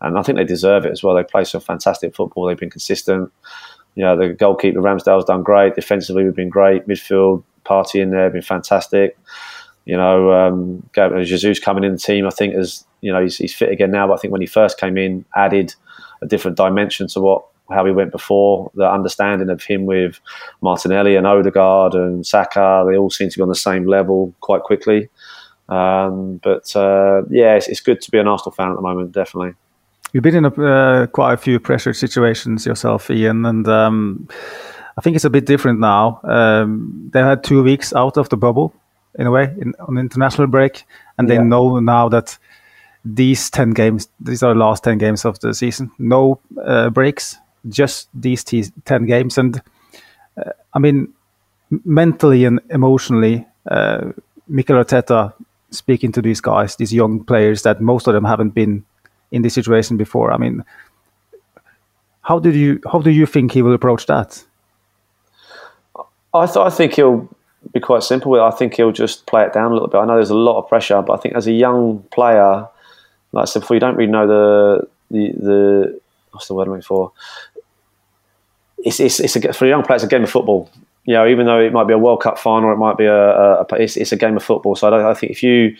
[SPEAKER 4] and I think they deserve it as well. They play some fantastic football. They've been consistent. You know, the goalkeeper Ramsdale's done great. Defensively, we've been great. Midfield Partey in there, been fantastic. You know, um, Jesus coming in the team, I think, as you know, he's, he's fit again now. But I think when he first came in, added a different dimension to what how he went before. The understanding of him with Martinelli and Odegaard and Saka, they all seem to be on the same level quite quickly. Um, but uh, yeah, it's, it's good to be an Arsenal fan at the moment, definitely.
[SPEAKER 3] You've been in a, uh, quite a few pressure situations yourself, Ian, and um, I think it's a bit different now. Um, they had two weeks out of the bubble, in a way, in, on international break, and they
[SPEAKER 4] Yeah.
[SPEAKER 3] know now that these 10 games, these are the last 10 games of the season, no uh, breaks, just these t- 10 games. And uh, I mean, mentally and emotionally, uh, Mikel Arteta speaking to these guys, these young players that most of them haven't been in this situation before. I mean, how did you how do you think he will approach that?
[SPEAKER 4] I, th- I think he'll be quite simple with it. I think he'll just play it down a little bit. I know there's a lot of pressure, but I think as a young player, like I said before, you don't really know the the, the what's the word I'm looking for. It's, it's, it's a, for a young player, it's a game of football. You know, even though it might be a World Cup final, it might be a, a, a it's, it's, a game of football. So I, I, think if you,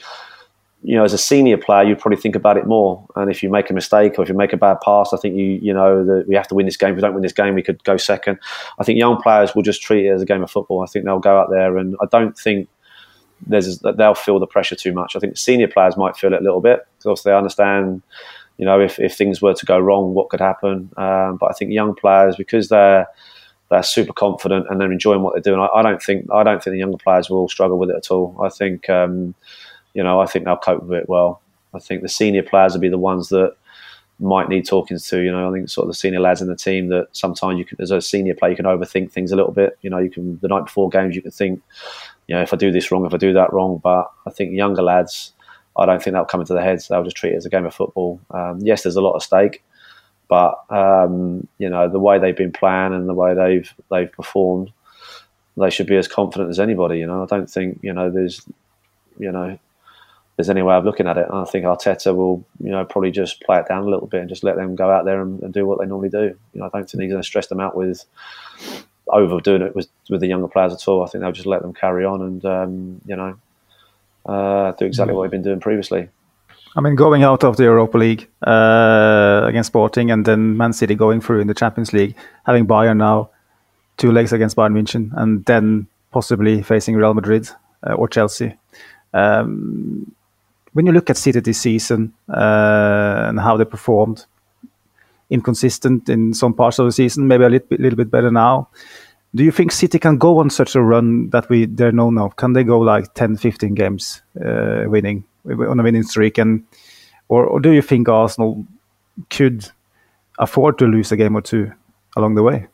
[SPEAKER 4] you know, as a senior player, you'd probably think about it more. And if you make a mistake or if you make a bad pass, I think you, you know, that we have to win this game. If we don't win this game, we could go second. I think young players will just treat it as a game of football. I think they'll go out there, and I don't think there's they'll feel the pressure too much. I think senior players might feel it a little bit because they understand you know, if, if things were to go wrong, what could happen. Um, but I think young players, because they're they're super confident and they're enjoying what they're doing, I, I, don't think I don't think the younger players will struggle with it at all. I think um, you know I think they'll cope with it well. I think the senior players will be the ones that might need talking to. You know, I think sort of the senior lads in the team that sometimes you can, as a senior player, you can overthink things a little bit. You know, you can the night before games you can think, you know, if I do this wrong, if I do that wrong. But I think younger lads I don't think that'll come into their heads. They'll just treat it as a game of football. Um, yes, there's a lot at stake, but um, you know the way they've been playing and the way they've they've performed, they should be as confident as anybody. You know, I don't think you know there's you know there's any way of looking at it. And I think Arteta will you know probably just play it down a little bit and just let them go out there and, and do what they normally do. You know, I don't think he's going to stress them out with overdoing it with with the younger players at all. I think they'll just let them carry on and um, you know uh, do exactly what we've been doing previously.
[SPEAKER 3] I mean, going out of the Europa League uh, against Sporting and then Man City going through in the Champions League, having Bayern now two legs against Bayern München, and then possibly facing Real Madrid uh, or Chelsea. Um, when you look at City this season uh, and how they performed, inconsistent in some parts of the season, maybe a little bit, little bit better now. Do you think City can go on such a run that we they're known of? Can they go like 10, 15 games uh, winning on a winning streak, and or, or do you think Arsenal could afford to lose a game or two along the way?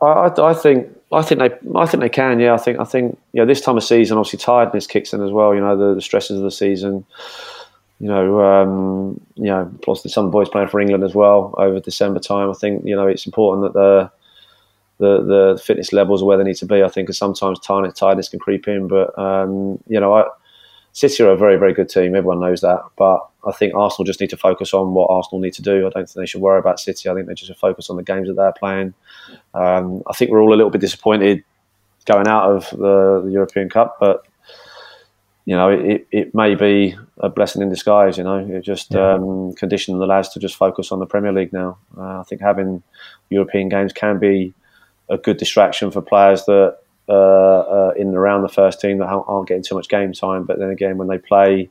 [SPEAKER 4] I, I, think I think they I think they can. Yeah, I think I think you know this time of season, obviously tiredness kicks in as well. You know the, the stresses of the season. You know, um, you know, plus the some boys playing for England as well over December time. I think you know it's important that the the the fitness levels where they need to be. I think because sometimes tiredness, can creep in, but um, you know, I, City are a very very good team. Everyone knows that, but I think Arsenal just need to focus on what Arsenal need to do. I don't think they should worry about City. I think they just focus on the games that they're playing. Um, I think we're all a little bit disappointed going out of the, the European Cup, but you know, it, it may be a blessing in disguise. You know, it just yeah. um, condition the lads to just focus on the Premier League now. Uh, I think having European games can be a good distraction for players that uh, uh, in and around the first team that aren't getting too much game time. But then again, when they play,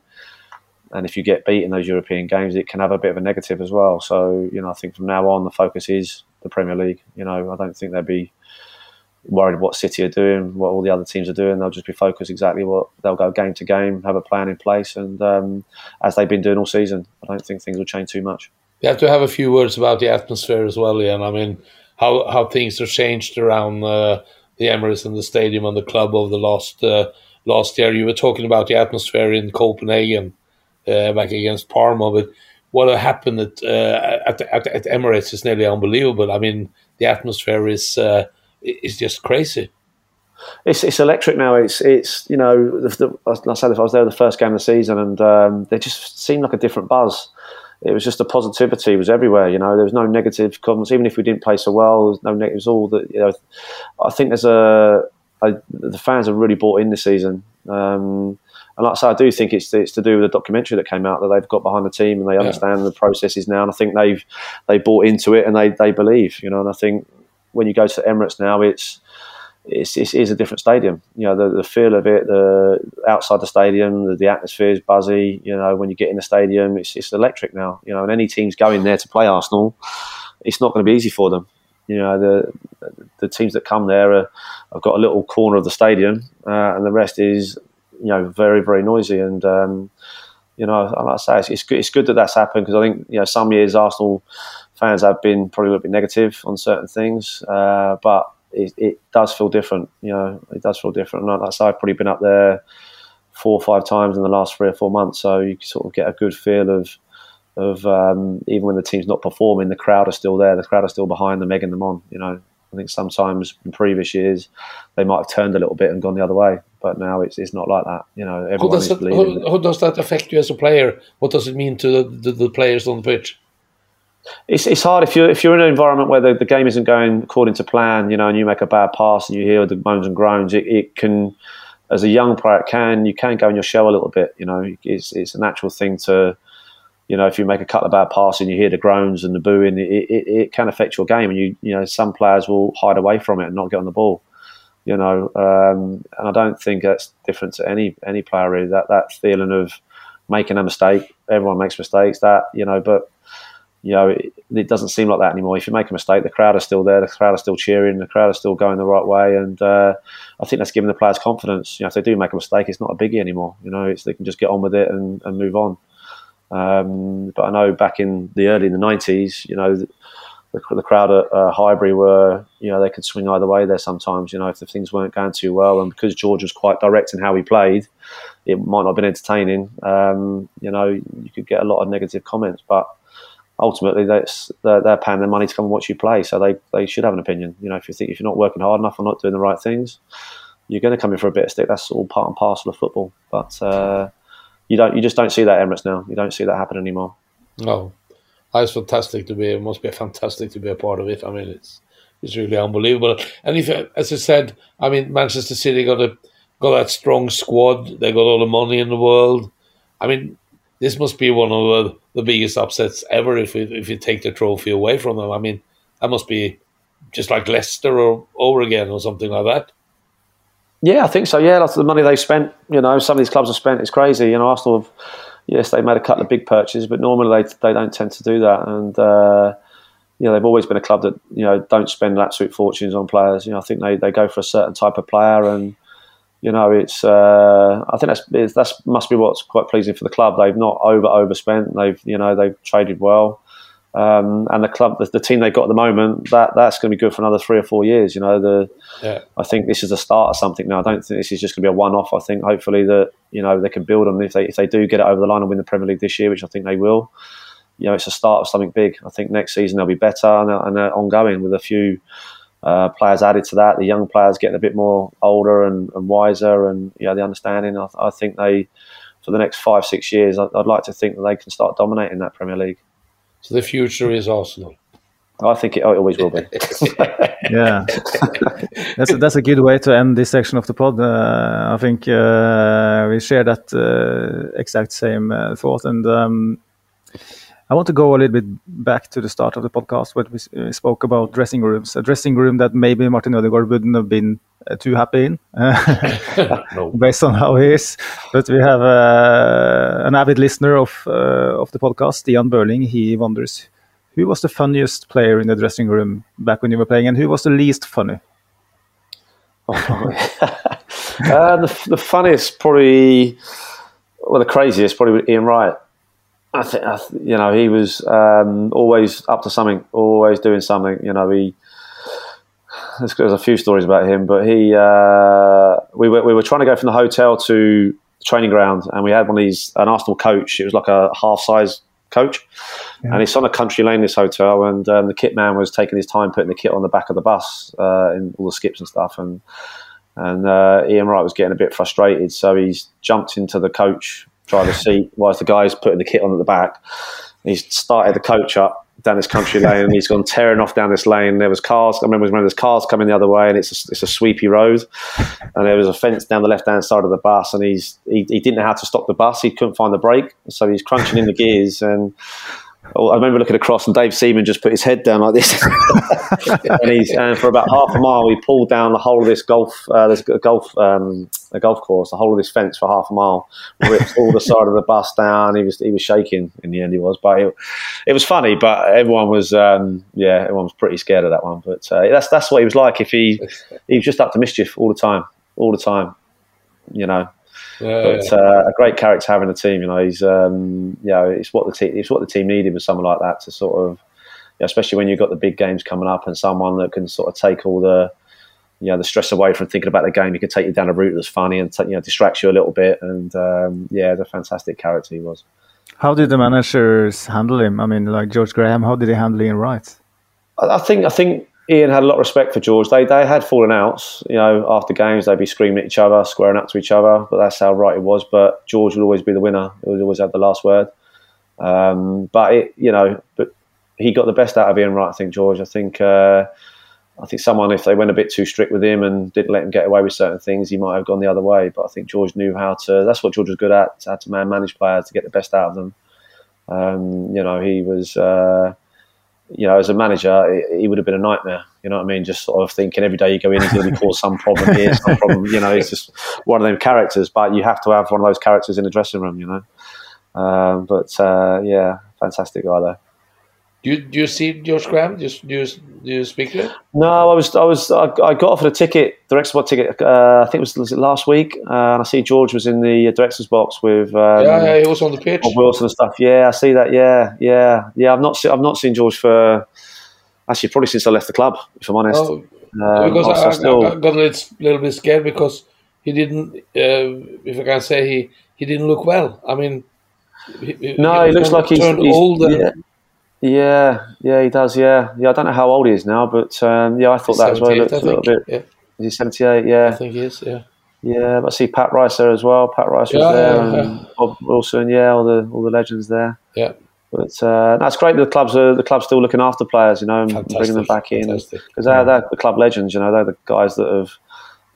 [SPEAKER 4] and if you get beat in those European games, it can have a bit of a negative as well. So you know, I think from now on, the focus is the Premier League. You know, I don't think they'd be worried what City are doing, what all the other teams are doing. They'll just be focused exactly what they'll go game to game, have a plan in place, and um, as they've been doing all season, I don't think things will change too much.
[SPEAKER 5] You have to have a few words about the atmosphere as well, Ian. I mean, how how things have changed around uh, the Emirates and the stadium and the club over the last uh, last year. You were talking about the atmosphere in Copenhagen uh, back against Parma, but what happened at, uh, at, at, at Emirates is nearly unbelievable. I mean, the atmosphere is uh, is just crazy.
[SPEAKER 4] It's, it's electric now. It's it's you know the, the, I said if I was there the first game of the season and um, they just seemed like a different buzz it was just the positivity was everywhere. You know, there was no negative comments. Even if we didn't play so well, there was no negatives. All that you know, I think there's a, a the fans have really bought in this season. Um, and like I say, I do think it's it's to do with the documentary that came out that they've got behind the team and they understand yeah. the processes now. And I think they've they bought into it and they they believe. You know, and I think when you go to Emirates now, it's it's, it is a different stadium. You know, the, the feel of it, the outside the stadium, the, the atmosphere is buzzy. You know, when you get in the stadium, it's, it's electric now. You know, and any teams going there to play Arsenal, it's not going to be easy for them. You know, the the teams that come there are, have got a little corner of the stadium, uh, and the rest is, you know, very very noisy. And um, you know, like I say, it's, it's good. It's good that that's happened because I think you know some years Arsenal fans have been probably a little bit negative on certain things, uh, but it, it, does feel different. You know, it does feel different. And like I I've probably been up there four or five times in the last three or four months, so you sort of get a good feel of of um, even when the team's not performing, the crowd are still there. The crowd are still behind them, egging them on. You know, I think sometimes in previous years they might have turned a little bit and gone the other way, but now it's it's not like that. You know, everyone
[SPEAKER 5] how does, that, how, how does that affect you as a player? What does it mean to the, the, the players on the pitch?
[SPEAKER 4] It's, it's hard if you're if you're in an environment where the, the game isn't going according to plan, you know, and you make a bad pass and you hear the moans and groans. It, it can, as a young player, it can you can go in your shell a little bit. You know, it's it's a natural thing to, you know, if you make a couple of bad passes and you hear the groans and the booing, it, it, it can affect your game. And you you know, some players will hide away from it and not get on the ball. You know, um, and I don't think that's different to any any player really. That that feeling of making a mistake, everyone makes mistakes. That you know, but you know, it, it, doesn't seem like that anymore. If you make a mistake, the crowd are still there, the crowd are still cheering, the crowd are still going the right way, and uh, I think that's giving the players confidence. You know, if they do make a mistake, it's not a biggie anymore. You know, they can just get on with it and, and move on. Um, but I know back in the early in the nineties, you know, the, the, crowd at uh, Highbury were, you know, they could swing either way there sometimes. You know, if the things weren't going too well, and because George was quite direct in how he played, it might not have been entertaining. Um, you know, you could get a lot of negative comments, but ultimately that's they're, they're, paying their money to come and watch you play, so they, they should have an opinion. You know, if you think if you're not working hard enough or not doing the right things, you're going to come in for a bit of stick. That's all part and parcel of football. But uh, you don't you just don't see that Emirates now. You don't see that happen anymore.
[SPEAKER 5] No, it's fantastic to be. It must be fantastic to be a part of it. I mean, it's it's really unbelievable. And if, as I said, I mean, Manchester City got a got that strong squad. They got all the money in the world. I mean, this must be one of the, biggest upsets ever if we, if you take the trophy away from them. I mean, that must be just like Leicester or over again or something like that.
[SPEAKER 4] Yeah, I think so. Yeah, that's the money they've spent. You know, some of these clubs have spent. It's crazy. You know, Arsenal have, yes, they made a couple of big purchases, but normally they, they don't tend to do that. And, uh, you know, they've always been a club that, you know, don't spend absolute fortunes on players. You know, I think they, they go for a certain type of player and, you know, it's. Uh, I think that's that's must be what's quite pleasing for the club. They've not over overspent. They've you know they've traded well, um, and the club, the, the, team they've got at the moment, that that's going to be good for another three or four years. You know, the yeah. I think this is the start of something now. I don't think this is just going to be a one off. I think hopefully that you know they can build on if they if they do get it over the line and win the Premier League this year, which I think they will. You know, it's a start of something big. I think next season they'll be better and, and ongoing with a few uh, players added to that, the young players getting a bit more older and, and wiser, and you know the understanding. I, I, think they, for the next five six years, I, would like to think that they can start dominating that Premier League.
[SPEAKER 5] So the future is Arsenal.
[SPEAKER 4] I think it, always will be.
[SPEAKER 3] yeah, that's a, that's a good way to end this section of the pod. Uh, I think uh, we share that uh, exact same uh, thought, and um, I want to go a little bit back to the start of the podcast where we uh, spoke about dressing rooms. A dressing room that maybe Martin Odegaard wouldn't have been uh, too happy in, no. based on how he is. But we have uh, an avid listener of uh, of the podcast, Ian Burling. He wonders who was the funniest player in the dressing room back when you were playing, and who was the least funny.
[SPEAKER 4] Oh, uh, the, the funniest, probably, well, the craziest, probably Ian Wright. I think you know he was um, always up to something, always doing something. You know he. There's, there's a few stories about him, but he uh, we were we were trying to go from the hotel to the training ground, and we had one of these an Arsenal coach. It was like a half size coach, yeah. and it's on a country lane. This hotel, and um, the kit man was taking his time putting the kit on the back of the bus uh, in all the skips and stuff, and and uh, Ian Wright was getting a bit frustrated, so he's jumped into the coach driver's seat whilst the guy's putting the kit on at the back. He's started the coach up down this country lane and he's gone tearing off down this lane. There was cars. I remember when there's cars coming the other way and it's a, it's a sweepy road and there was a fence down the left hand side of the bus and he's he, he didn't know how to stop the bus. He couldn't find the brake, so he's crunching in the gears and I remember looking across and Dave Seaman just put his head down like this, and and for about half a mile we pulled down the whole of this golf uh, this golf um, a golf course, the whole of this fence for half a mile, ripped all the side of the bus down. He was he was shaking in the end. He was, but it, it was funny. But everyone was um, yeah, everyone was pretty scared of that one. But uh, that's that's what he was like. If he he was just up to mischief all the time, all the time, you know. Yeah, but uh, a great character having a team. You know, he's um, you know, it's what the team it's what the team needed was someone like that to sort of, you know, especially when you've got the big games coming up and someone that can sort of take all the you know the stress away from thinking about the game. He can take you down a route that's funny and you know distracts you a little bit. And um, yeah, the fantastic character he was.
[SPEAKER 3] How did the managers handle him? I mean, like George Graham, how did they handle Ian Wright?
[SPEAKER 4] I think I think Ian had a lot of respect for George. They they had fallen outs, you know, after games they'd be screaming at each other, squaring up to each other. But that's how Wrighty was. But George would always be the winner. He would always have the last word. Um, but it, you know, but he got the best out of Ian Wright. I think George. I think. Uh, I think someone, if they went a bit too strict with him and didn't let him get away with certain things, he might have gone the other way. But I think George knew how to. That's what George was good at: how to man manage players to get the best out of them. Um, you know, he was. Uh, you know, as a manager, he would have been a nightmare. You know what I mean? Just sort of thinking every day you go in, he's going to cause some problem here, some problem. You know, he's just one of them characters. But you have to have one of those characters in the dressing room. You know. Um, but uh, yeah, fantastic guy though.
[SPEAKER 5] Do you, do you see George Graham? Do you, do you, do you speak to him?
[SPEAKER 4] No, I was I was I, I got offered a ticket, director's box ticket. Uh, I think it was, was it last week, uh, and I see George was in the director's box with um,
[SPEAKER 5] yeah, yeah, he was on the pitch.
[SPEAKER 4] Bob Wilson and stuff. Yeah, I see that. Yeah, yeah, yeah. I've not se- I've not seen George for actually probably since I left the club. If I'm honest,
[SPEAKER 5] Oh,
[SPEAKER 4] Um,
[SPEAKER 5] because
[SPEAKER 4] I- I still-
[SPEAKER 5] I got a little, little bit scared because he didn't, uh, if I can say, he, he didn't look well. I mean, he,
[SPEAKER 4] no, he looks like he's,
[SPEAKER 5] turned
[SPEAKER 4] he's
[SPEAKER 5] old. and-
[SPEAKER 4] yeah. Yeah, yeah, he does. Yeah, yeah. I don't know how old he is now, but um, yeah, I thought that as well. He looked
[SPEAKER 5] I
[SPEAKER 4] a little bit.
[SPEAKER 5] Yeah,
[SPEAKER 4] Is he seventy-eight?
[SPEAKER 5] I think he is. Yeah,
[SPEAKER 4] yeah. But I see Pat Rice there as well. Pat Rice was
[SPEAKER 5] Yeah,
[SPEAKER 4] there,
[SPEAKER 5] yeah,
[SPEAKER 4] and Bob Wilson. Yeah, all the all the legends there.
[SPEAKER 5] yeah.
[SPEAKER 4] But uh, that's great. that The clubs are the club's still looking after players, you know, and
[SPEAKER 5] Fantastic.
[SPEAKER 4] bringing them back in because they're, they're the club legends. You know, they're the guys that have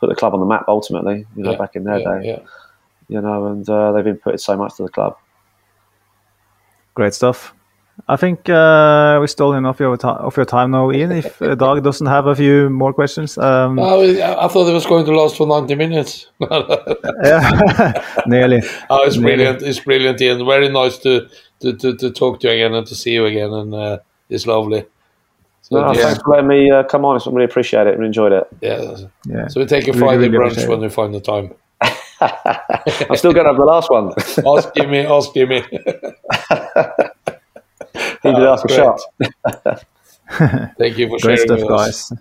[SPEAKER 4] put the club on the map ultimately. You know,
[SPEAKER 5] yeah,
[SPEAKER 4] back in their
[SPEAKER 5] yeah,
[SPEAKER 4] day.
[SPEAKER 5] Yeah.
[SPEAKER 4] You know, and uh, they've inputted so much to the club.
[SPEAKER 3] Great stuff. I think uh, we stole enough of your, of your time now, Ian. If uh, Dag doesn't have a few more questions, um,
[SPEAKER 5] Oh, I I thought it was going to last for 90 minutes.
[SPEAKER 3] yeah, nearly.
[SPEAKER 5] Oh, it's
[SPEAKER 3] Really?
[SPEAKER 5] brilliant! It's brilliant, Ian. Very nice to to, to, to talk to you again and to see you again, and uh, it's lovely. So
[SPEAKER 4] No,
[SPEAKER 5] yeah,
[SPEAKER 4] Thanks for letting me uh, come on. I really appreciate it and enjoyed it.
[SPEAKER 5] yeah.
[SPEAKER 3] Yeah.
[SPEAKER 5] So we take a
[SPEAKER 3] Really,
[SPEAKER 5] Friday
[SPEAKER 3] really
[SPEAKER 5] brunch when we find the time.
[SPEAKER 4] I'm still going to have the last one.
[SPEAKER 5] Ask Jimmy. Ask Jimmy.
[SPEAKER 4] He did ask a
[SPEAKER 5] Great.
[SPEAKER 4] shot.
[SPEAKER 5] Thank you for
[SPEAKER 3] Great
[SPEAKER 5] sharing
[SPEAKER 3] stuff,
[SPEAKER 5] with us.
[SPEAKER 3] guys.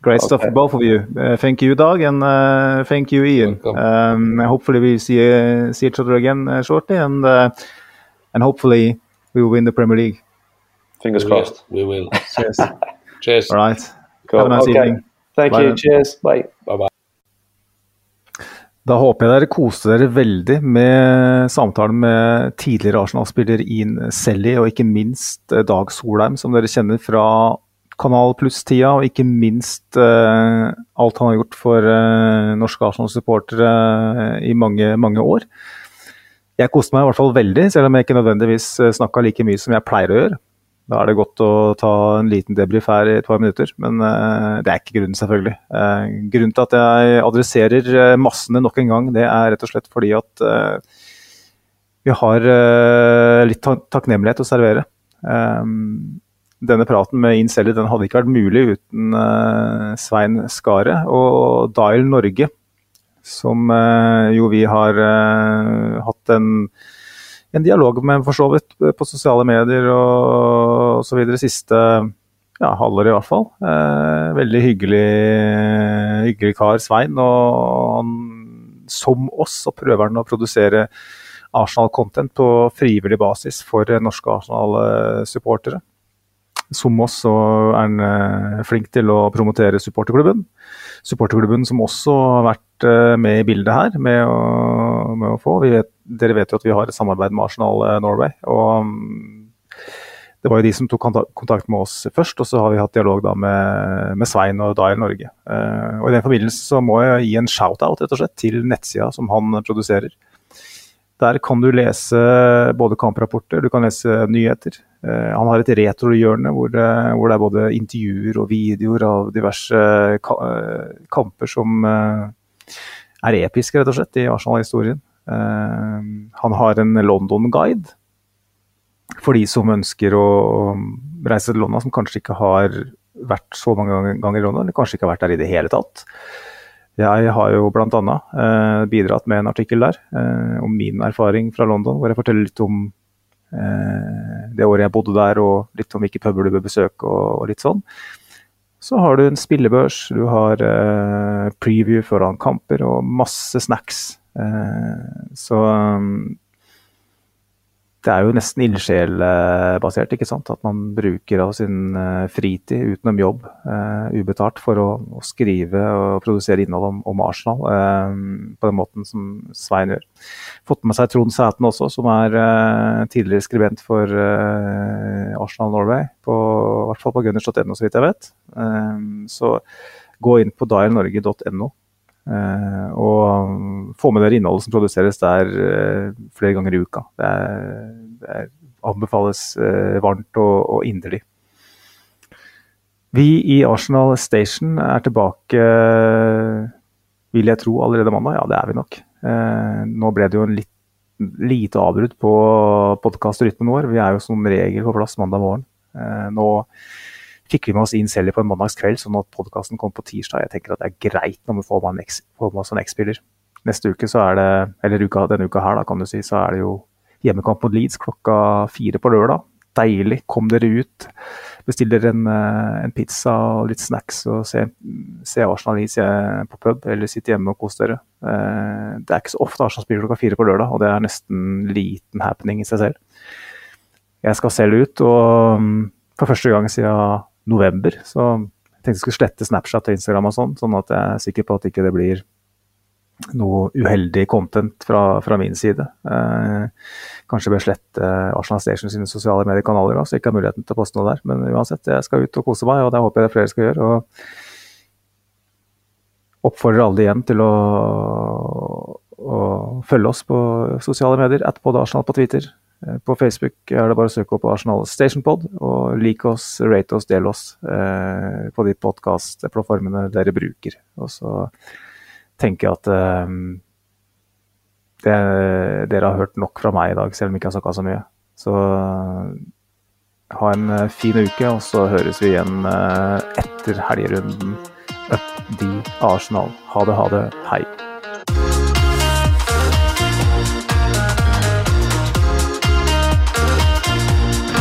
[SPEAKER 3] Great stuff,
[SPEAKER 4] Okay.
[SPEAKER 3] both of you. Uh, thank you, Dag, and uh, thank you, Ian. Um, hopefully, we see uh, see each other again uh, shortly, and uh, and hopefully, we will win the Premier League.
[SPEAKER 4] Fingers
[SPEAKER 5] We will.
[SPEAKER 4] crossed.
[SPEAKER 5] We will.
[SPEAKER 3] Cheers.
[SPEAKER 5] Cheers.
[SPEAKER 3] All right.
[SPEAKER 4] Cool.
[SPEAKER 3] Have a nice
[SPEAKER 4] okay.
[SPEAKER 3] evening.
[SPEAKER 4] Thank
[SPEAKER 3] Bye
[SPEAKER 4] you.
[SPEAKER 3] then.
[SPEAKER 4] Cheers. Bye.
[SPEAKER 5] Bye bye.
[SPEAKER 3] Da håper jeg dere koste dere veldig med samtalen med tidligere Arsenal-spiller Ian Selly, og ikke minst eh, Dag Solheim, som dere kjenner fra Kanal Pluss-tida, og ikke minst eh, alt han har gjort for eh, norske Arsenal-supportere eh, i mange, mange år. Jeg koste meg i hvert fall veldig, selv om jeg ikke nødvendigvis snakka like mye som jeg pleier å gjøre. Da er det godt å ta en liten debrief her i et par minutter, men eh, det er ikke grunnen, selvfølgelig. Eh, grunnen til at jeg adresserer eh, massene nok en gang, det er rett og slett fordi at vi har litt ta takknemlighet å servere. Denne praten med Incelli den hadde ikke vært mulig uten Svein Skaret og Dial Norge, som jo vi har hatt en en dialog med for så vidt på sosiale medier og videre siste ja, halvår i hvert fall. Eh, veldig hyggelig, hyggelig kar, Svein. Og han, som oss, så prøver han å produsere Arsenal-content på frivillig basis for norske Arsenal-supportere. Som oss så er han eh, flink til å promotere supporterklubben. Supporterklubben som også har vært med i bildet her, med å, med å få. Vet, dere vet jo at vi har et samarbeid med Arsenal eh, Norway. og mm, det var jo de som tok kontakt med oss først, og så har vi hatt dialog da med, med Svein og Dial Norge. Eh, og I den forbindelse så må jeg gi en shout-out rett og slett til nettsida som han produserer. Der kan du lese både kamprapporter, du kan lese nyheter. Eh, han har et retrohjørne hvor, det- hvor det er både intervjuer og videoer av diverse ka eh, kamper som eh, er episk, rett og slett, i Arsenal-historien. Eh, han har en London-guide for de som ønsker å reise til London, som kanskje ikke har vært så mange ganger- i London, eller kanskje ikke har vært der i det hele tatt. Jeg har jo bl.a. Eh, bidratt med en artikkel der eh, om min erfaring fra London, hvor jeg forteller litt om eh, det året jeg bodde der, og litt om hvilke puber du bør besøke, og, og litt sånn. Så har du en spillebørs, du har eh, preview foran kamper og masse snacks. Eh, så um, det er jo nesten ildsjelbasert. ikke sant? At man bruker av sin eh, fritid utenom jobb uh, ubetalt for å, å, skrive og produsere innhold om, om Arsenal uh, på den måten som Svein gjør. Fått med seg Trond Sæten også, som er uh, tidligere skribent for Arsenal Norway. På, I hvert fall på gunners.no, så vidt jeg vet. så gå inn på dialnorge.no og få med dere innholdet som produseres der uh, flere ganger i uka. Det, er, det er, anbefales uh, varmt og, og, inderlig. Vi i Arsenal Station er tilbake, vil jeg tro, allerede mandag. Ja, det er vi nok. nå ble det jo en litt lite avbrudd på podkastrytmen vår. Vi er jo som regel på plass mandag morgen. nå fikk vi med oss inn selv på en mandagskveld, sånn at podkasten kom på tirsdag. Jeg tenker at det er greit når vi får med oss en X-spiller. Neste uke, så er det, eller uka, denne uka her, da, kan du si, så er det jo hjemmekamp mot Leeds klokka fire på lørdag. Deilig. Kom dere ut. Bestill dere en, eh, en, pizza og litt snacks og se, se Arsenal Leeds eh, på pub, eller sitte hjemme og kos dere. Eh, det er ikke så ofte Arsenal spiller klokka fire på lørdag, og det er nesten liten happening i seg selv. Jeg skal selv ut, og mm, for første gang siden november. Så jeg tenkte jeg skulle slette Snapchat og Instagram og sånn, sånn at jeg er sikker på at ikke det blir noe uheldig content fra, fra min side. Eh, kanskje bør slette Arsenal Station sine sosiale mediekanaler, så jeg ikke har muligheten til å poste noe der. Men uansett, jeg skal ut og kose meg, og det håper jeg det flere skal gjøre. og Oppfordrer alle igjen til å, å følge oss på sosiale medier. At både Arsenal på Twitter, på Facebook er det bare å søke opp Arsenal Stationpod, og like oss, rate oss, del oss eh, på de podkastplattformene dere bruker. Og så tenker jeg at eh, det, dere har hørt nok fra meg i dag, selv om jeg ikke har snakka så mye. Så ha en eh, fin uke, og så høres vi igjen eh, etter helgerunden. Up the Arsenal. Ha det, ha det. Hei.